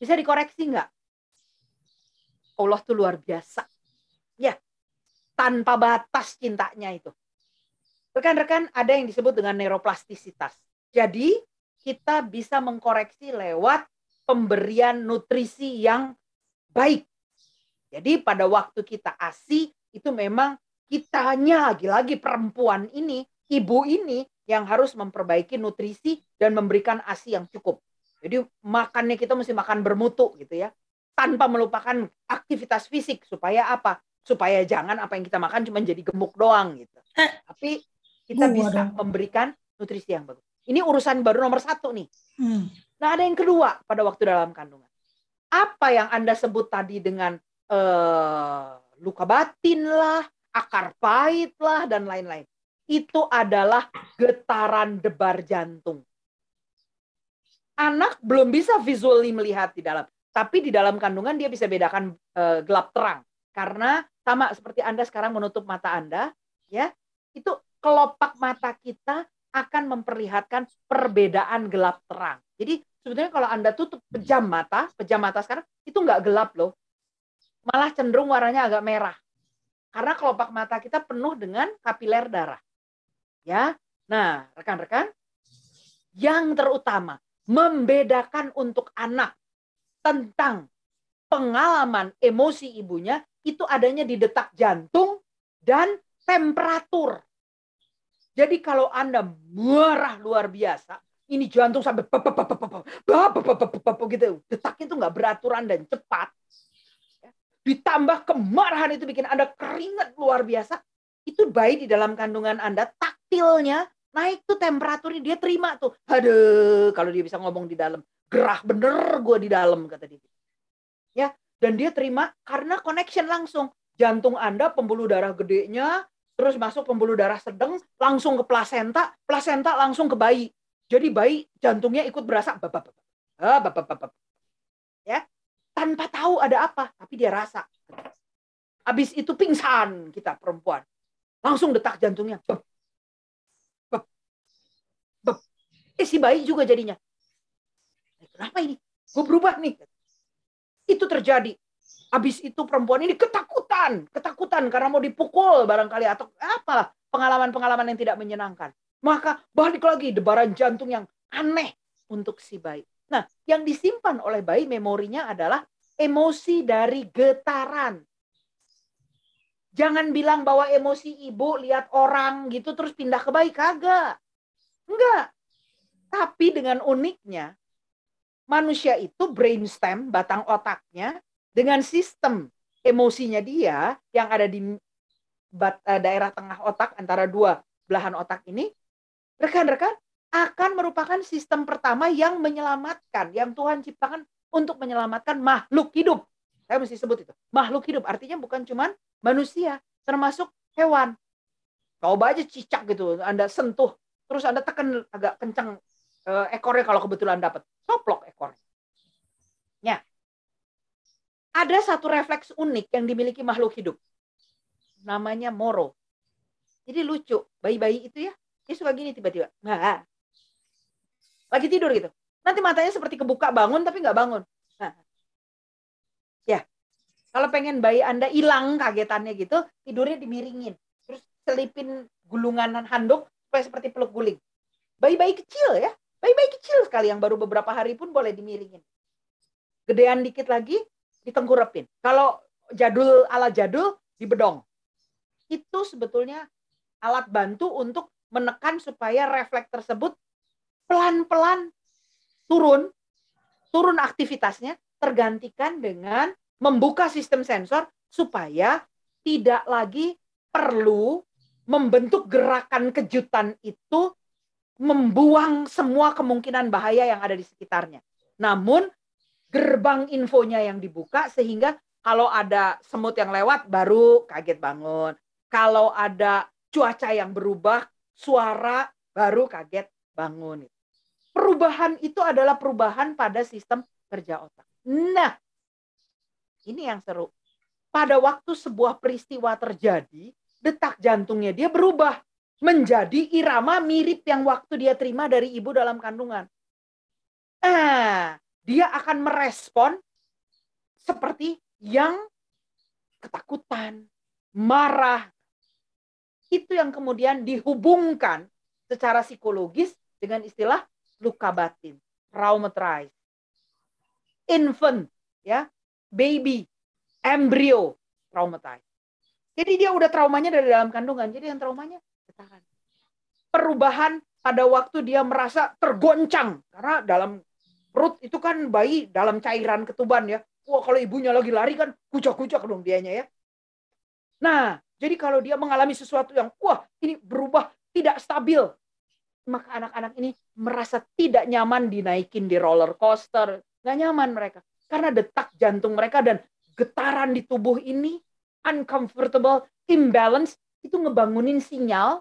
Bisa dikoreksi nggak? Allah tuh luar biasa. Ya, tanpa batas cintanya itu. Rekan-rekan, ada yang disebut dengan neuroplastisitas. Jadi, kita bisa mengkoreksi lewat pemberian nutrisi yang baik. Jadi, pada waktu kita ASI, itu memang kitanya lagi-lagi perempuan ini, ibu ini yang harus memperbaiki nutrisi dan memberikan ASI yang cukup. Jadi makannya kita mesti makan bermutu gitu ya. Tanpa melupakan aktivitas fisik supaya apa? supaya jangan apa yang kita makan cuma jadi gemuk doang gitu. Tapi kita bisa memberikan nutrisi yang bagus. Ini urusan baru nomor satu nih. Hmm. Nah ada yang kedua pada waktu dalam kandungan. Apa yang anda sebut tadi dengan uh, luka batin lah, akar pahit lah dan lain-lain. Itu adalah getaran debar jantung. Anak belum bisa visually melihat di dalam, tapi di dalam kandungan dia bisa bedakan uh, gelap terang karena sama seperti Anda sekarang menutup mata Anda, ya, itu kelopak mata kita akan memperlihatkan perbedaan gelap terang. Jadi sebetulnya kalau Anda tutup pejam mata, pejam mata sekarang itu nggak gelap loh. Malah cenderung warnanya agak merah. Karena kelopak mata kita penuh dengan kapiler darah. Ya. Nah, rekan-rekan, yang terutama membedakan untuk anak tentang pengalaman emosi ibunya itu adanya di detak jantung dan temperatur. Jadi kalau Anda marah luar biasa, ini jantung sampai gitu. Detaknya itu nggak beraturan dan cepat. Ditambah kemarahan itu bikin Anda keringat luar biasa. Itu bayi di dalam kandungan Anda, taktilnya naik tuh temperaturnya dia terima tuh. Aduh, kalau dia bisa ngomong di dalam, gerah bener gue di dalam kata dia. Ya, dan dia terima karena connection langsung. Jantung Anda pembuluh darah gedenya, terus masuk pembuluh darah sedang, langsung ke plasenta, plasenta langsung ke bayi. Jadi bayi jantungnya ikut berasa bapak bapak ya tanpa tahu ada apa, tapi dia rasa. Habis itu pingsan kita perempuan, langsung detak jantungnya. Bep, bep, bep. Eh si bayi juga jadinya. Kenapa ini? Gue berubah nih. Itu terjadi. Habis itu perempuan ini ketakutan, ketakutan karena mau dipukul barangkali atau apa pengalaman-pengalaman yang tidak menyenangkan. Maka balik lagi debaran jantung yang aneh untuk si bayi. Nah, yang disimpan oleh bayi memorinya adalah emosi dari getaran. Jangan bilang bahwa emosi ibu lihat orang gitu terus pindah ke bayi kagak. Enggak. Tapi dengan uniknya manusia itu brainstem batang otaknya dengan sistem emosinya dia yang ada di eh, daerah tengah otak antara dua belahan otak ini rekan-rekan akan merupakan sistem pertama yang menyelamatkan yang Tuhan ciptakan untuk menyelamatkan makhluk hidup. Saya mesti sebut itu. Makhluk hidup artinya bukan cuman manusia, termasuk hewan. Coba aja cicak gitu, Anda sentuh, terus Anda tekan agak kencang uh, ekornya kalau kebetulan dapat. Soplok ekornya. Ya. Ada satu refleks unik yang dimiliki makhluk hidup. Namanya moro. Jadi lucu, bayi-bayi itu ya, dia suka gini tiba-tiba. Nah, lagi tidur gitu. Nanti matanya seperti kebuka bangun tapi nggak bangun. Nah. Ya. Kalau pengen bayi Anda hilang kagetannya gitu, tidurnya dimiringin. Terus selipin gulungan handuk supaya seperti peluk guling. Bayi-bayi kecil ya. Bayi-bayi kecil sekali yang baru beberapa hari pun boleh dimiringin. Gedean dikit lagi ditengkurepin. Kalau jadul ala jadul dibedong. Itu sebetulnya alat bantu untuk menekan supaya refleks tersebut pelan-pelan turun, turun aktivitasnya, tergantikan dengan membuka sistem sensor supaya tidak lagi perlu membentuk gerakan kejutan itu membuang semua kemungkinan bahaya yang ada di sekitarnya. Namun gerbang infonya yang dibuka sehingga kalau ada semut yang lewat baru kaget bangun. Kalau ada cuaca yang berubah, suara baru kaget bangun perubahan itu adalah perubahan pada sistem kerja otak. Nah, ini yang seru. Pada waktu sebuah peristiwa terjadi, detak jantungnya dia berubah menjadi irama mirip yang waktu dia terima dari ibu dalam kandungan. Ah, dia akan merespon seperti yang ketakutan, marah. Itu yang kemudian dihubungkan secara psikologis dengan istilah luka batin, traumatized. Infant, ya, baby, embrio, traumatized. Jadi dia udah traumanya dari dalam kandungan. Jadi yang traumanya getaran. Perubahan pada waktu dia merasa tergoncang karena dalam perut itu kan bayi dalam cairan ketuban ya. Wah kalau ibunya lagi lari kan kucak-kucak dong dianya ya. Nah, jadi kalau dia mengalami sesuatu yang wah ini berubah tidak stabil, maka anak-anak ini merasa tidak nyaman dinaikin di roller coaster. Nggak nyaman mereka. Karena detak jantung mereka dan getaran di tubuh ini uncomfortable, imbalance, itu ngebangunin sinyal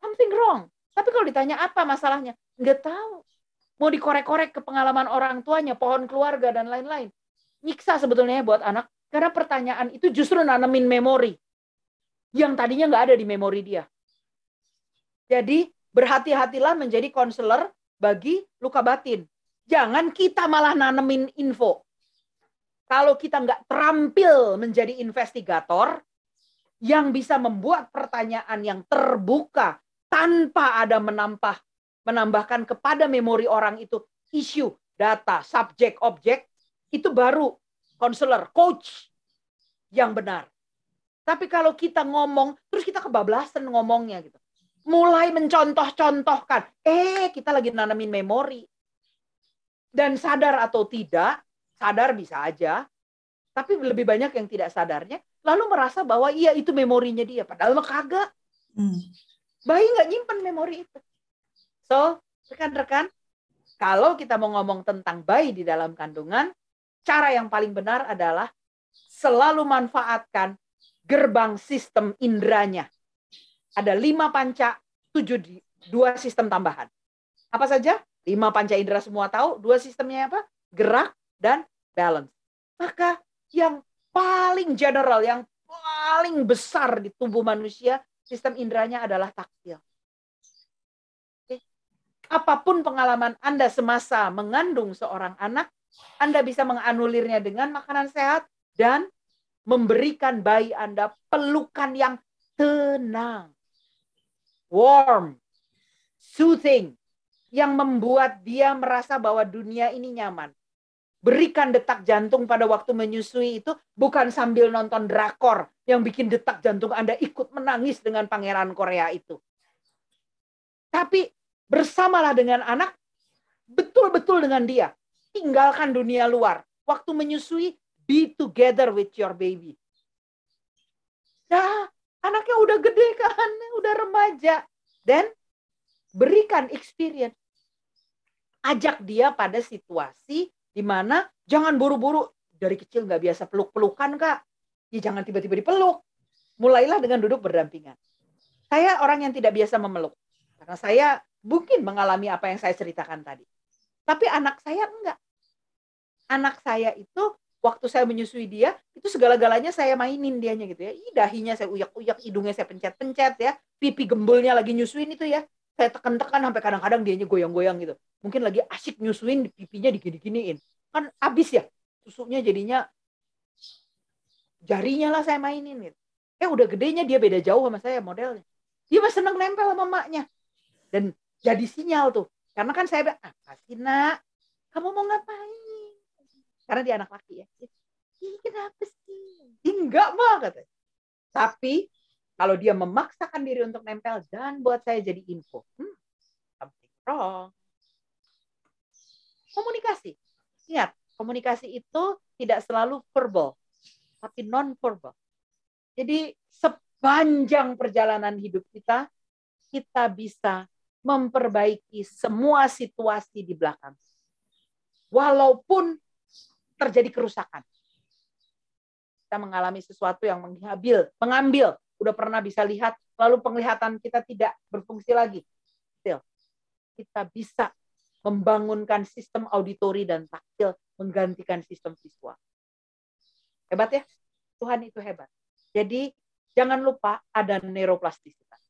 something wrong. Tapi kalau ditanya apa masalahnya, nggak tahu. Mau dikorek-korek ke pengalaman orang tuanya, pohon keluarga, dan lain-lain. Nyiksa sebetulnya buat anak, karena pertanyaan itu justru nanamin memori. Yang tadinya nggak ada di memori dia. Jadi berhati-hatilah menjadi konselor bagi luka batin. Jangan kita malah nanemin info. Kalau kita nggak terampil menjadi investigator yang bisa membuat pertanyaan yang terbuka tanpa ada menambah menambahkan kepada memori orang itu isu, data, subjek, objek, itu baru konselor, coach yang benar. Tapi kalau kita ngomong, terus kita kebablasan ngomongnya gitu mulai mencontoh-contohkan. Eh, kita lagi nanamin memori. Dan sadar atau tidak, sadar bisa aja. Tapi lebih banyak yang tidak sadarnya. Lalu merasa bahwa iya itu memorinya dia. Padahal mah kagak. Hmm. Bayi nggak nyimpen memori itu. So, rekan-rekan, kalau kita mau ngomong tentang bayi di dalam kandungan, cara yang paling benar adalah selalu manfaatkan gerbang sistem indranya ada lima panca, tujuh dua sistem tambahan. Apa saja? Lima panca indera semua tahu, dua sistemnya apa? Gerak dan balance. Maka yang paling general, yang paling besar di tubuh manusia, sistem inderanya adalah taktil. Apa pun pengalaman Anda semasa mengandung seorang anak, Anda bisa menganulirnya dengan makanan sehat dan memberikan bayi Anda pelukan yang tenang warm, soothing, yang membuat dia merasa bahwa dunia ini nyaman. berikan detak jantung pada waktu menyusui itu bukan sambil nonton drakor yang bikin detak jantung Anda ikut menangis dengan pangeran Korea itu. Tapi bersamalah dengan anak, betul-betul dengan dia. Tinggalkan dunia luar. Waktu menyusui, be together with your baby. Nah, anaknya udah gede kan, udah remaja. Dan berikan experience. Ajak dia pada situasi di mana jangan buru-buru dari kecil nggak biasa peluk-pelukan kak. Ya jangan tiba-tiba dipeluk. Mulailah dengan duduk berdampingan. Saya orang yang tidak biasa memeluk. Karena saya mungkin mengalami apa yang saya ceritakan tadi. Tapi anak saya enggak. Anak saya itu waktu saya menyusui dia, itu segala-galanya saya mainin dianya gitu ya. Ih, dahinya saya uyak-uyak, hidungnya saya pencet-pencet ya. Pipi gembulnya lagi nyusuin itu ya. Saya tekan-tekan sampai kadang-kadang dianya goyang-goyang gitu mungkin lagi asik nyusuin pipinya digini-giniin kan abis ya susunya jadinya jarinya lah saya mainin gitu. eh udah gedenya dia beda jauh sama saya modelnya dia masih seneng nempel sama maknya dan jadi sinyal tuh karena kan saya bilang apa sih nak kamu mau ngapain karena dia anak laki ya Ih, kenapa sih enggak mah katanya tapi kalau dia memaksakan diri untuk nempel dan buat saya jadi info hmm, something wrong komunikasi. Ingat, komunikasi itu tidak selalu verbal, tapi non-verbal. Jadi sepanjang perjalanan hidup kita, kita bisa memperbaiki semua situasi di belakang. Walaupun terjadi kerusakan. Kita mengalami sesuatu yang mengambil, mengambil, udah pernah bisa lihat, lalu penglihatan kita tidak berfungsi lagi. Still, kita bisa membangunkan sistem auditori dan taktil, menggantikan sistem visual. Hebat ya? Tuhan itu hebat. Jadi jangan lupa ada neuroplastisitas.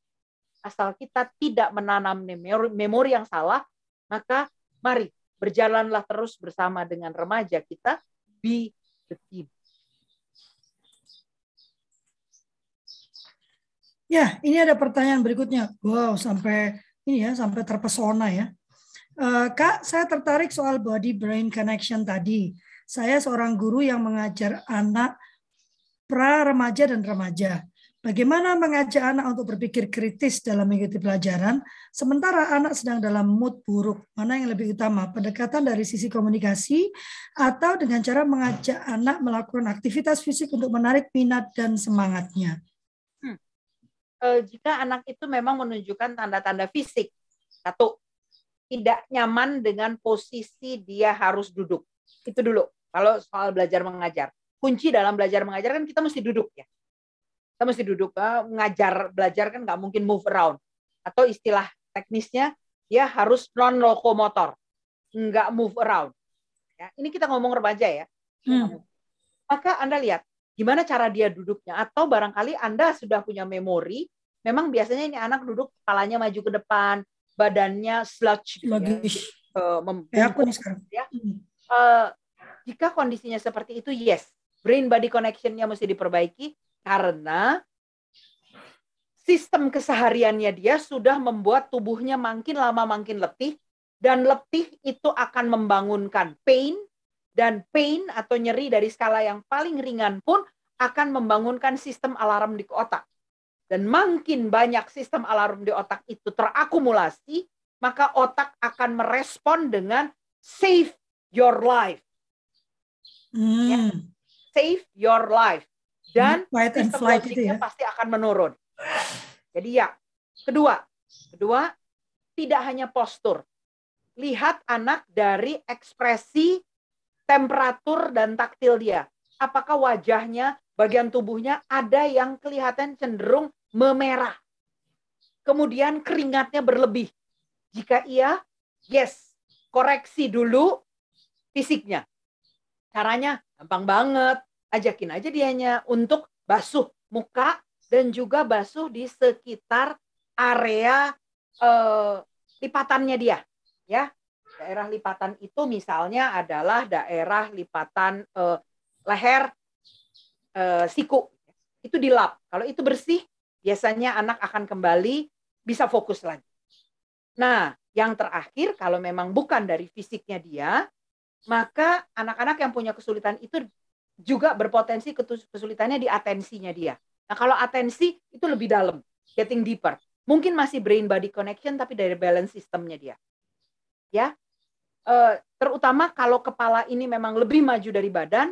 Asal kita tidak menanam memori yang salah, maka mari berjalanlah terus bersama dengan remaja kita, be the team. Ya, ini ada pertanyaan berikutnya. Wow, sampai ini ya, sampai terpesona ya. Uh, Kak, saya tertarik soal body brain connection tadi. Saya seorang guru yang mengajar anak pra remaja dan remaja. Bagaimana mengajak anak untuk berpikir kritis dalam mengikuti pelajaran, sementara anak sedang dalam mood buruk. Mana yang lebih utama, pendekatan dari sisi komunikasi atau dengan cara mengajak anak melakukan aktivitas fisik untuk menarik minat dan semangatnya? Hmm. Uh, jika anak itu memang menunjukkan tanda-tanda fisik, satu tidak nyaman dengan posisi dia harus duduk. Itu dulu. Kalau soal belajar mengajar. Kunci dalam belajar mengajar kan kita mesti duduk ya. Kita mesti duduk. Eh, mengajar belajar kan nggak mungkin move around. Atau istilah teknisnya dia harus non lokomotor. Nggak move around. Ya, ini kita ngomong remaja ya. Hmm. Maka Anda lihat gimana cara dia duduknya. Atau barangkali Anda sudah punya memori, memang biasanya ini anak duduk kepalanya maju ke depan, badannya sludge gitu ya. Uh, ya, aku nih sekarang. Ya. Uh, jika kondisinya seperti itu, yes, brain body connectionnya mesti diperbaiki karena sistem kesehariannya dia sudah membuat tubuhnya makin lama makin letih dan letih itu akan membangunkan pain dan pain atau nyeri dari skala yang paling ringan pun akan membangunkan sistem alarm di otak dan makin banyak sistem alarm di otak itu terakumulasi, maka otak akan merespon dengan save your life. Hmm. Ya. Save your life. Dan hmm, sistem logiknya ya? pasti akan menurun. Jadi ya, kedua, kedua tidak hanya postur. Lihat anak dari ekspresi, temperatur dan taktil dia. Apakah wajahnya, bagian tubuhnya ada yang kelihatan cenderung memerah. Kemudian keringatnya berlebih. Jika iya, yes, koreksi dulu fisiknya. Caranya gampang banget. Ajakin aja dianya untuk basuh muka dan juga basuh di sekitar area eh, lipatannya dia. Ya, daerah lipatan itu misalnya adalah daerah lipatan eh, leher eh, siku. Itu dilap. Kalau itu bersih, biasanya anak akan kembali bisa fokus lagi. Nah, yang terakhir kalau memang bukan dari fisiknya dia, maka anak-anak yang punya kesulitan itu juga berpotensi kesulitannya di atensinya dia. Nah, kalau atensi itu lebih dalam, getting deeper. Mungkin masih brain body connection tapi dari balance sistemnya dia. Ya. Uh, terutama kalau kepala ini memang lebih maju dari badan,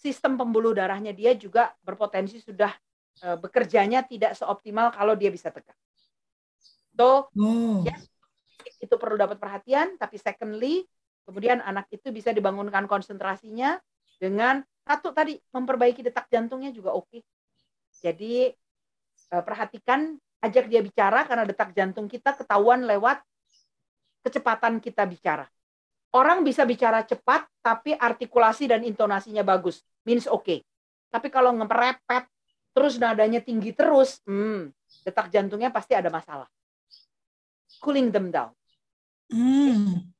sistem pembuluh darahnya dia juga berpotensi sudah uh, bekerjanya tidak seoptimal kalau dia bisa tegak. So, oh. ya, itu perlu dapat perhatian. Tapi secondly, kemudian anak itu bisa dibangunkan konsentrasinya dengan satu tadi memperbaiki detak jantungnya juga oke. Jadi uh, perhatikan, ajak dia bicara karena detak jantung kita ketahuan lewat kecepatan kita bicara. Orang bisa bicara cepat, tapi artikulasi dan intonasinya bagus. Means oke. Okay. Tapi kalau ngeperepet, terus nadanya tinggi terus, hmm, detak jantungnya pasti ada masalah. Cooling them down. Hmm.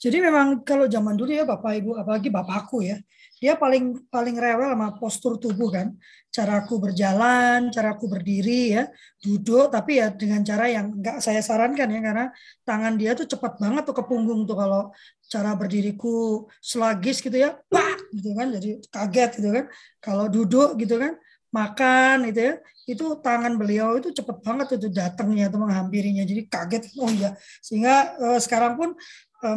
Jadi memang kalau zaman dulu ya Bapak Ibu, apalagi Bapakku ya, dia paling paling rewel sama postur tubuh kan. Cara aku berjalan, cara aku berdiri ya, duduk tapi ya dengan cara yang enggak saya sarankan ya karena tangan dia tuh cepat banget tuh ke punggung tuh kalau cara berdiriku selagis gitu ya, pak gitu kan jadi kaget gitu kan. Kalau duduk gitu kan, makan gitu ya, itu tangan beliau itu cepet banget itu datangnya itu menghampirinya jadi kaget oh iya sehingga uh, sekarang pun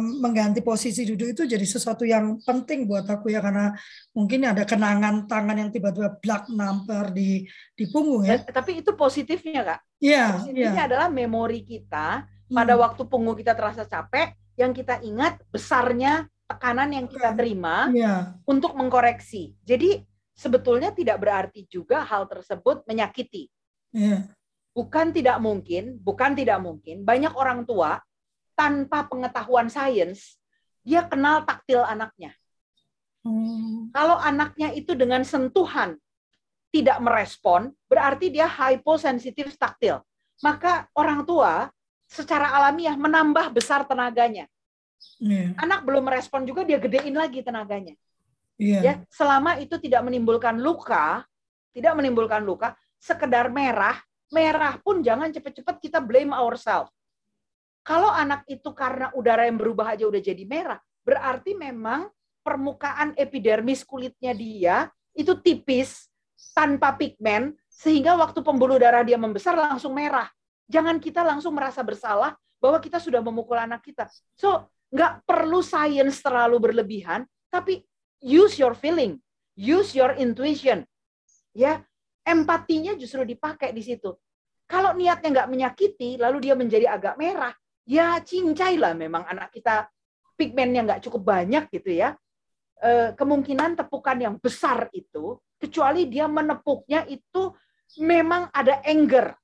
mengganti posisi duduk itu jadi sesuatu yang penting buat aku ya karena mungkin ada kenangan tangan yang tiba-tiba blak namper di di punggung ya. Tapi itu positifnya kak. Iya. Yeah, positifnya yeah. adalah memori kita pada hmm. waktu punggung kita terasa capek, yang kita ingat besarnya tekanan yang kita terima yeah. untuk mengkoreksi. Jadi sebetulnya tidak berarti juga hal tersebut menyakiti. Yeah. Bukan tidak mungkin, bukan tidak mungkin. Banyak orang tua tanpa pengetahuan sains, dia kenal taktil anaknya. Hmm. Kalau anaknya itu dengan sentuhan tidak merespon, berarti dia hyposensitif taktil. Maka orang tua secara alamiah menambah besar tenaganya. Yeah. Anak belum merespon juga dia gedein lagi tenaganya. Yeah. Ya, selama itu tidak menimbulkan luka, tidak menimbulkan luka, sekedar merah, merah pun jangan cepat-cepat kita blame ourselves. Kalau anak itu karena udara yang berubah aja udah jadi merah, berarti memang permukaan epidermis kulitnya dia itu tipis tanpa pigmen sehingga waktu pembuluh darah dia membesar langsung merah. Jangan kita langsung merasa bersalah bahwa kita sudah memukul anak kita. So, nggak perlu sains terlalu berlebihan, tapi use your feeling, use your intuition. Ya, empatinya justru dipakai di situ. Kalau niatnya nggak menyakiti, lalu dia menjadi agak merah, ya cincai lah memang anak kita pigmennya nggak cukup banyak gitu ya. E, kemungkinan tepukan yang besar itu, kecuali dia menepuknya itu memang ada anger.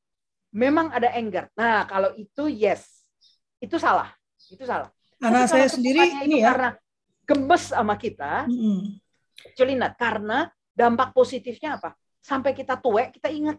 Memang ada anger. Nah, kalau itu yes. Itu salah. Itu salah. Anak saya sendiri ini ya. Karena gemes sama kita, mm-hmm. karena dampak positifnya apa? Sampai kita tuek, kita ingat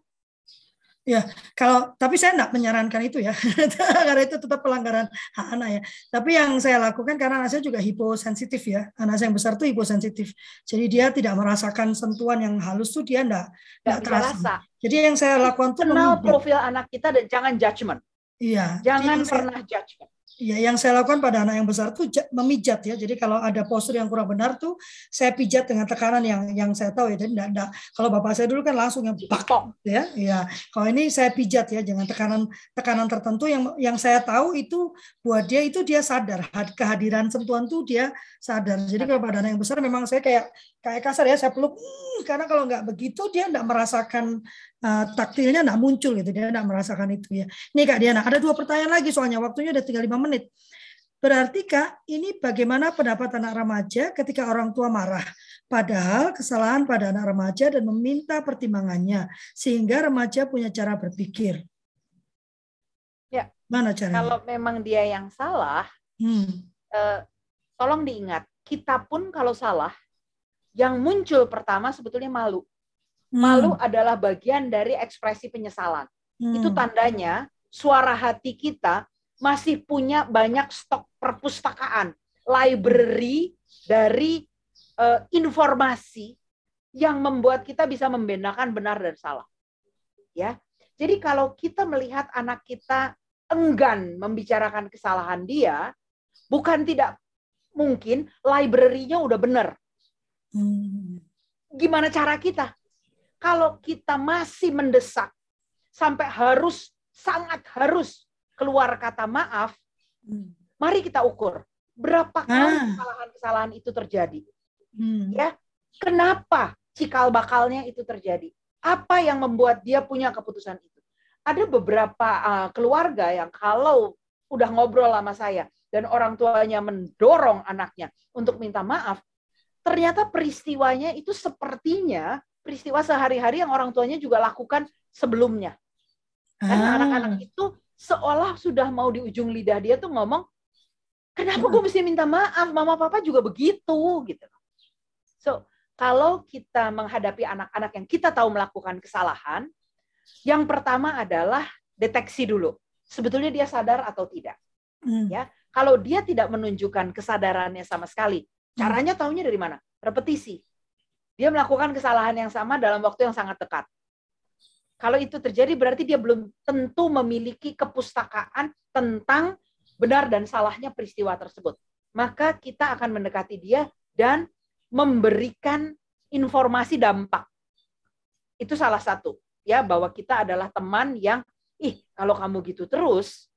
Ya, kalau tapi saya tidak menyarankan itu ya, karena itu tetap pelanggaran hak anak ya. Tapi yang saya lakukan karena anak saya juga hiposensitif ya, anak saya yang besar tuh hiposensitif. Jadi dia tidak merasakan sentuhan yang halus tuh dia tidak tidak terasa. Jadi yang saya lakukan tuh kenal profil anak kita dan jangan judgement. Iya. Jangan pernah saya, judgement. Ya, yang saya lakukan pada anak yang besar tuh memijat ya. Jadi kalau ada postur yang kurang benar tuh saya pijat dengan tekanan yang yang saya tahu ya. Jadi enggak, enggak. kalau bapak saya dulu kan langsung yang bak ya. Ya, kalau ini saya pijat ya dengan tekanan tekanan tertentu yang yang saya tahu itu buat dia itu dia sadar kehadiran sentuhan tuh dia sadar. Jadi kalau pada anak yang besar memang saya kayak kayak kasar ya saya peluk hmm, karena kalau nggak begitu dia enggak merasakan uh, taktilnya enggak muncul gitu dia enggak merasakan itu ya. Nih Kak Diana, ada dua pertanyaan lagi soalnya waktunya udah tinggal lima menit menit. Berarti Kak, ini bagaimana pendapat anak remaja ketika orang tua marah? Padahal kesalahan pada anak remaja dan meminta pertimbangannya sehingga remaja punya cara berpikir. Ya. Mana cara? Kalau memang dia yang salah, hmm. eh, tolong diingat, kita pun kalau salah, yang muncul pertama sebetulnya malu. Hmm. Malu adalah bagian dari ekspresi penyesalan. Hmm. Itu tandanya suara hati kita masih punya banyak stok perpustakaan, library dari uh, informasi yang membuat kita bisa membedakan benar dan salah. Ya. Jadi kalau kita melihat anak kita enggan membicarakan kesalahan dia, bukan tidak mungkin library-nya udah bener. Hmm. Gimana cara kita? Kalau kita masih mendesak sampai harus sangat harus keluar kata maaf, hmm. mari kita ukur berapa kali ah. kesalahan-kesalahan itu terjadi. Hmm. Ya, kenapa cikal bakalnya itu terjadi? Apa yang membuat dia punya keputusan itu? Ada beberapa uh, keluarga yang kalau udah ngobrol sama saya dan orang tuanya mendorong anaknya untuk minta maaf, ternyata peristiwanya itu sepertinya peristiwa sehari-hari yang orang tuanya juga lakukan sebelumnya. Karena ah. anak-anak itu seolah sudah mau di ujung lidah dia tuh ngomong, kenapa gue mesti minta maaf? Mama papa juga begitu gitu. So kalau kita menghadapi anak-anak yang kita tahu melakukan kesalahan, yang pertama adalah deteksi dulu. Sebetulnya dia sadar atau tidak. Hmm. Ya, kalau dia tidak menunjukkan kesadarannya sama sekali, caranya taunya dari mana? Repetisi. Dia melakukan kesalahan yang sama dalam waktu yang sangat dekat. Kalau itu terjadi berarti dia belum tentu memiliki kepustakaan tentang benar dan salahnya peristiwa tersebut. Maka kita akan mendekati dia dan memberikan informasi dampak. Itu salah satu ya bahwa kita adalah teman yang ih kalau kamu gitu terus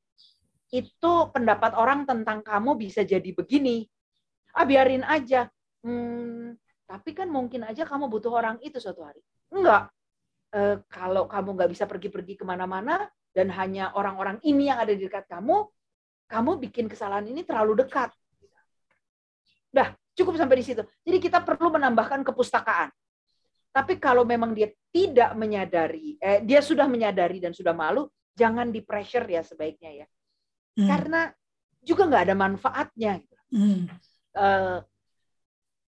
itu pendapat orang tentang kamu bisa jadi begini. Ah biarin aja. Hmm, tapi kan mungkin aja kamu butuh orang itu suatu hari. Enggak. E, kalau kamu nggak bisa pergi-pergi ke mana-mana dan hanya orang-orang ini yang ada di dekat kamu, kamu bikin kesalahan ini terlalu dekat. Udah, cukup sampai di situ. Jadi kita perlu menambahkan kepustakaan. Tapi kalau memang dia tidak menyadari, eh, dia sudah menyadari dan sudah malu, jangan di pressure ya sebaiknya ya. Hmm. Karena juga nggak ada manfaatnya. Hmm. Uh,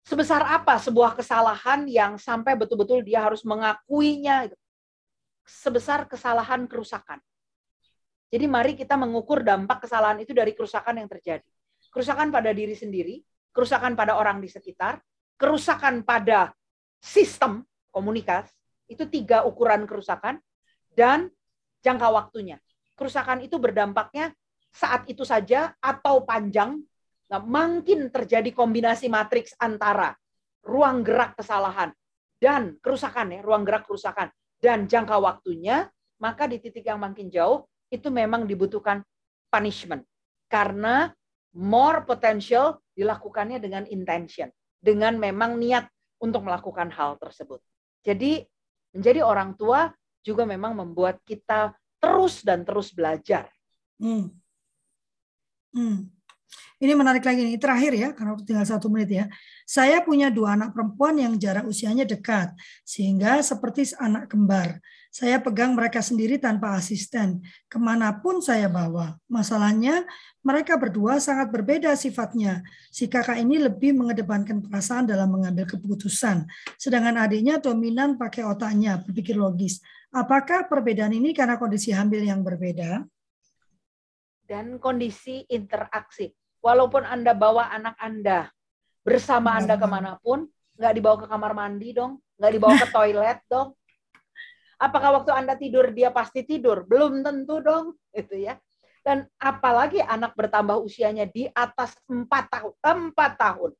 sebesar apa sebuah kesalahan yang sampai betul-betul dia harus mengakuinya sebesar kesalahan kerusakan. Jadi mari kita mengukur dampak kesalahan itu dari kerusakan yang terjadi. Kerusakan pada diri sendiri, kerusakan pada orang di sekitar, kerusakan pada sistem komunikasi, itu tiga ukuran kerusakan, dan jangka waktunya. Kerusakan itu berdampaknya saat itu saja atau panjang Nah, makin terjadi kombinasi matriks antara ruang gerak kesalahan dan kerusakan ya, ruang gerak kerusakan dan jangka waktunya, maka di titik yang makin jauh itu memang dibutuhkan punishment. Karena more potential dilakukannya dengan intention, dengan memang niat untuk melakukan hal tersebut. Jadi menjadi orang tua juga memang membuat kita terus dan terus belajar. Hmm. Hmm. Ini menarik lagi nih, terakhir ya, karena tinggal satu menit ya. Saya punya dua anak perempuan yang jarak usianya dekat, sehingga seperti anak kembar. Saya pegang mereka sendiri tanpa asisten, ke mana pun saya bawa. Masalahnya, mereka berdua sangat berbeda sifatnya. Si kakak ini lebih mengedepankan perasaan dalam mengambil keputusan, sedangkan adiknya dominan pakai otaknya, berpikir logis. Apakah perbedaan ini karena kondisi hamil yang berbeda? Dan kondisi interaksi walaupun Anda bawa anak Anda bersama Anda hmm. ke mana pun, nggak dibawa ke kamar mandi dong, nggak dibawa ke toilet dong. Apakah waktu Anda tidur dia pasti tidur? Belum tentu dong, itu ya. Dan apalagi anak bertambah usianya di atas empat tahun, empat tahun,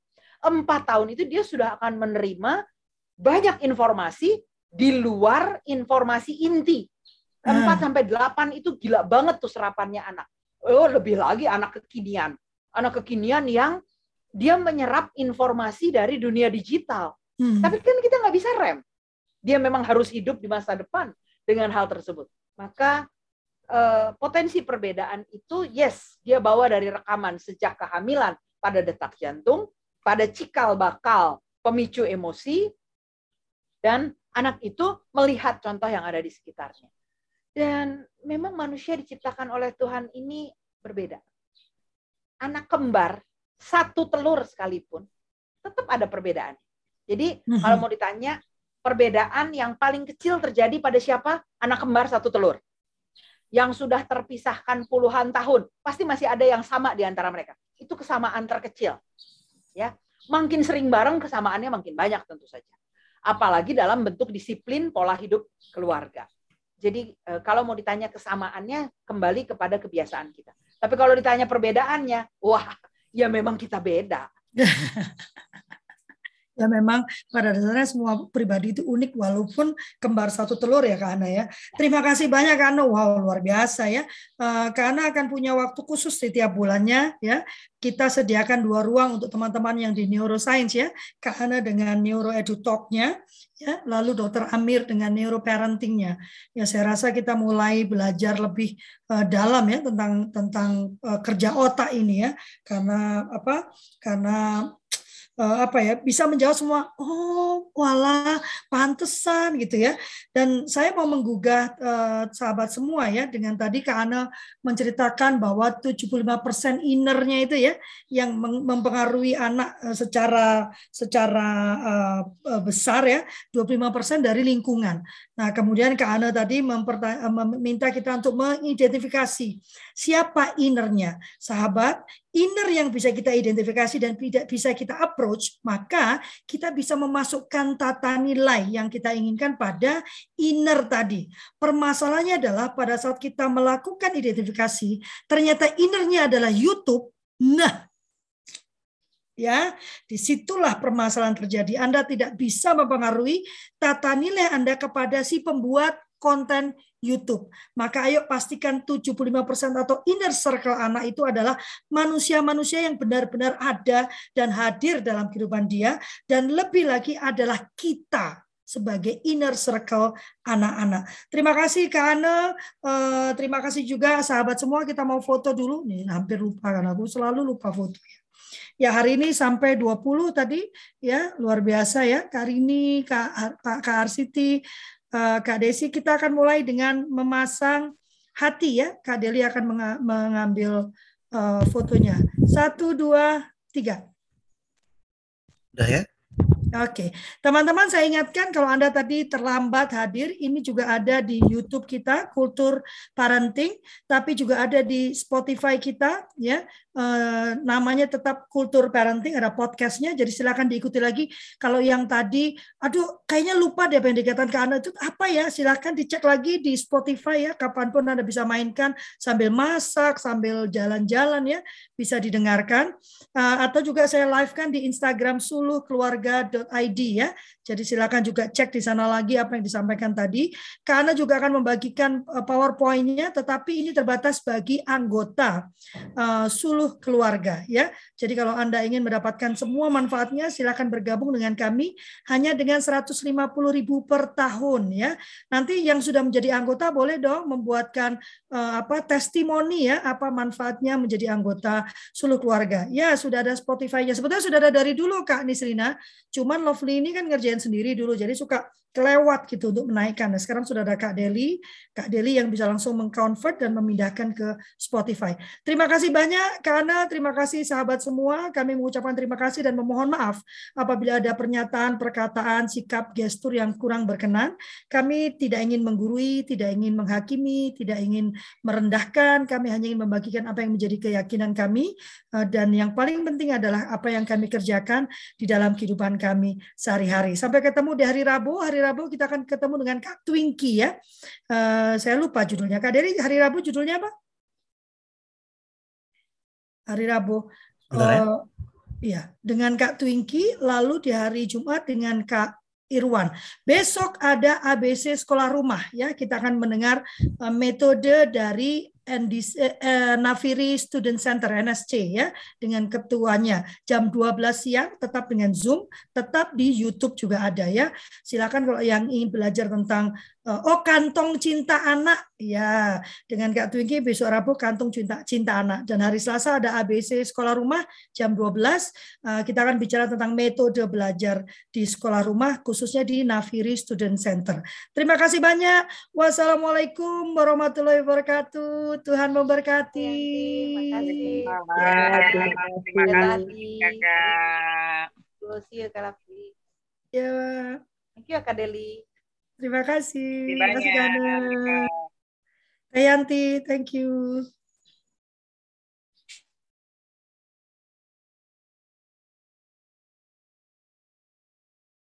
empat tahun itu dia sudah akan menerima banyak informasi di luar informasi inti. Empat hmm. sampai delapan itu gila banget tuh serapannya anak. Oh, lebih lagi anak kekinian anak kekinian yang dia menyerap informasi dari dunia digital. Hmm. Tapi kan kita nggak bisa rem. Dia memang harus hidup di masa depan dengan hal tersebut. Maka eh, potensi perbedaan itu yes, dia bawa dari rekaman sejak kehamilan pada detak jantung, pada cikal bakal pemicu emosi, dan anak itu melihat contoh yang ada di sekitarnya. Dan memang manusia diciptakan oleh Tuhan ini berbeda anak kembar satu telur sekalipun tetap ada perbedaan. Jadi mhm. kalau mau ditanya perbedaan yang paling kecil terjadi pada siapa? Anak kembar satu telur. Yang sudah terpisahkan puluhan tahun, pasti masih ada yang sama di antara mereka. Itu kesamaan terkecil. Ya, makin sering bareng kesamaannya makin banyak tentu saja. Apalagi dalam bentuk disiplin pola hidup keluarga. Jadi eh, kalau mau ditanya kesamaannya kembali kepada kebiasaan kita. Tapi kalau ditanya perbedaannya, wah ya memang kita beda. ya memang pada dasarnya semua pribadi itu unik walaupun kembar satu telur ya Kak Ana ya. Terima kasih banyak Kak Ana. Wow, luar biasa ya. Eh, Kak Ana akan punya waktu khusus setiap bulannya ya. Kita sediakan dua ruang untuk teman-teman yang di neuroscience ya. Kak Ana dengan neuroedutalk-nya ya, lalu Dokter Amir dengan neuroparentingnya. Ya saya rasa kita mulai belajar lebih uh, dalam ya tentang tentang uh, kerja otak ini ya. Karena apa? Karena uh, apa ya bisa menjawab semua oh wala pantesan gitu ya dan saya mau menggugah uh, sahabat semua ya dengan tadi Kak Ana menceritakan bahwa 75% innernya itu ya yang mempengaruhi anak uh, secara secara uh, besar ya 25% dari lingkungan. Nah, kemudian Kak Ana tadi meminta kita untuk mengidentifikasi siapa innernya. Sahabat, inner yang bisa kita identifikasi dan tidak bisa kita approach, maka kita bisa memasukkan tata nilai yang kita inginkan pada inner tadi. Permasalahannya adalah pada saat kita melakukan identifikasi, ternyata innernya adalah YouTube. Nah, ya di situlah permasalahan terjadi. Anda tidak bisa mempengaruhi tata nilai Anda kepada si pembuat konten YouTube. Maka ayo pastikan 75% atau inner circle anak itu adalah manusia-manusia yang benar-benar ada dan hadir dalam kehidupan dia. Dan lebih lagi adalah kita sebagai inner circle anak-anak. Terima kasih Kak Ana. Uh, terima kasih juga sahabat semua. Kita mau foto dulu. Nih hampir lupa karena aku selalu lupa foto. Ya hari ini sampai 20 tadi ya luar biasa ya. Kak Rini, Kak, Kak Arsiti, Eh, Kak Desi, kita akan mulai dengan memasang hati ya. Kak Deli akan mengambil uh, fotonya. Satu, dua, tiga. Udah ya? Oke, teman-teman saya ingatkan kalau Anda tadi terlambat hadir, ini juga ada di YouTube kita, Kultur Parenting, tapi juga ada di Spotify kita, ya. E, namanya tetap Kultur Parenting, ada podcastnya, jadi silakan diikuti lagi. Kalau yang tadi, aduh, kayaknya lupa deh dikatakan ke Anda itu apa ya? Silakan dicek lagi di Spotify ya, kapan pun Anda bisa mainkan sambil masak, sambil jalan-jalan ya, bisa didengarkan. E, atau juga saya live kan di Instagram Suluh Keluarga id ya. Jadi silakan juga cek di sana lagi apa yang disampaikan tadi. Karena juga akan membagikan eh, PowerPoint-nya, tetapi ini terbatas bagi anggota uh, suluh keluarga ya. Jadi kalau Anda ingin mendapatkan semua manfaatnya, silakan bergabung dengan kami hanya dengan 150.000 per tahun ya. Nanti yang sudah menjadi anggota boleh dong membuatkan uh, apa testimoni ya, apa manfaatnya menjadi anggota suluh keluarga. Ya, sudah ada Spotify-nya. Sebetulnya sudah ada dari dulu Kak Nisrina, cuman Lovely ini kan ngerjain sendiri dulu, jadi suka kelewat gitu untuk menaikkan. Nah, sekarang sudah ada Kak Deli, Kak Deli yang bisa langsung mengconvert dan memindahkan ke Spotify. Terima kasih banyak karena terima kasih sahabat semua. Kami mengucapkan terima kasih dan memohon maaf apabila ada pernyataan, perkataan, sikap, gestur yang kurang berkenan. Kami tidak ingin menggurui, tidak ingin menghakimi, tidak ingin merendahkan. Kami hanya ingin membagikan apa yang menjadi keyakinan kami eh, dan yang paling penting adalah apa yang kami kerjakan di dalam kehidupan kami sehari-hari. Sampai ketemu di hari Rabu. Hari Rabu kita akan ketemu dengan Kak Twinky ya. Uh, saya lupa judulnya. Kak Dery hari Rabu judulnya apa? Hari Rabu. Uh, ya, dengan Kak Twinky, lalu di hari Jumat dengan Kak Irwan. Besok ada ABC sekolah rumah ya. Kita akan mendengar uh, metode dari NDC, eh, Naviri Student Center NSC ya dengan ketuanya. Jam 12 siang tetap dengan Zoom tetap di YouTube juga ada ya. Silakan kalau yang ingin belajar tentang Eh, oh kantong cinta anak ya dengan Kak Twinky besok Rabu kantong cinta cinta anak dan hari Selasa ada ABC sekolah rumah jam 12 eh, kita akan bicara tentang metode belajar di sekolah rumah khususnya di Naviri Student Center. Terima kasih banyak. Wassalamualaikum warahmatullahi wabarakatuh. Tuhan memberkati. Ya, terima kasih. Terima kasih. Terima kasih. Kak Ya. Thank you Kak Deli. Terima kasih. Terima kasih Gana. Kayanti, thank you.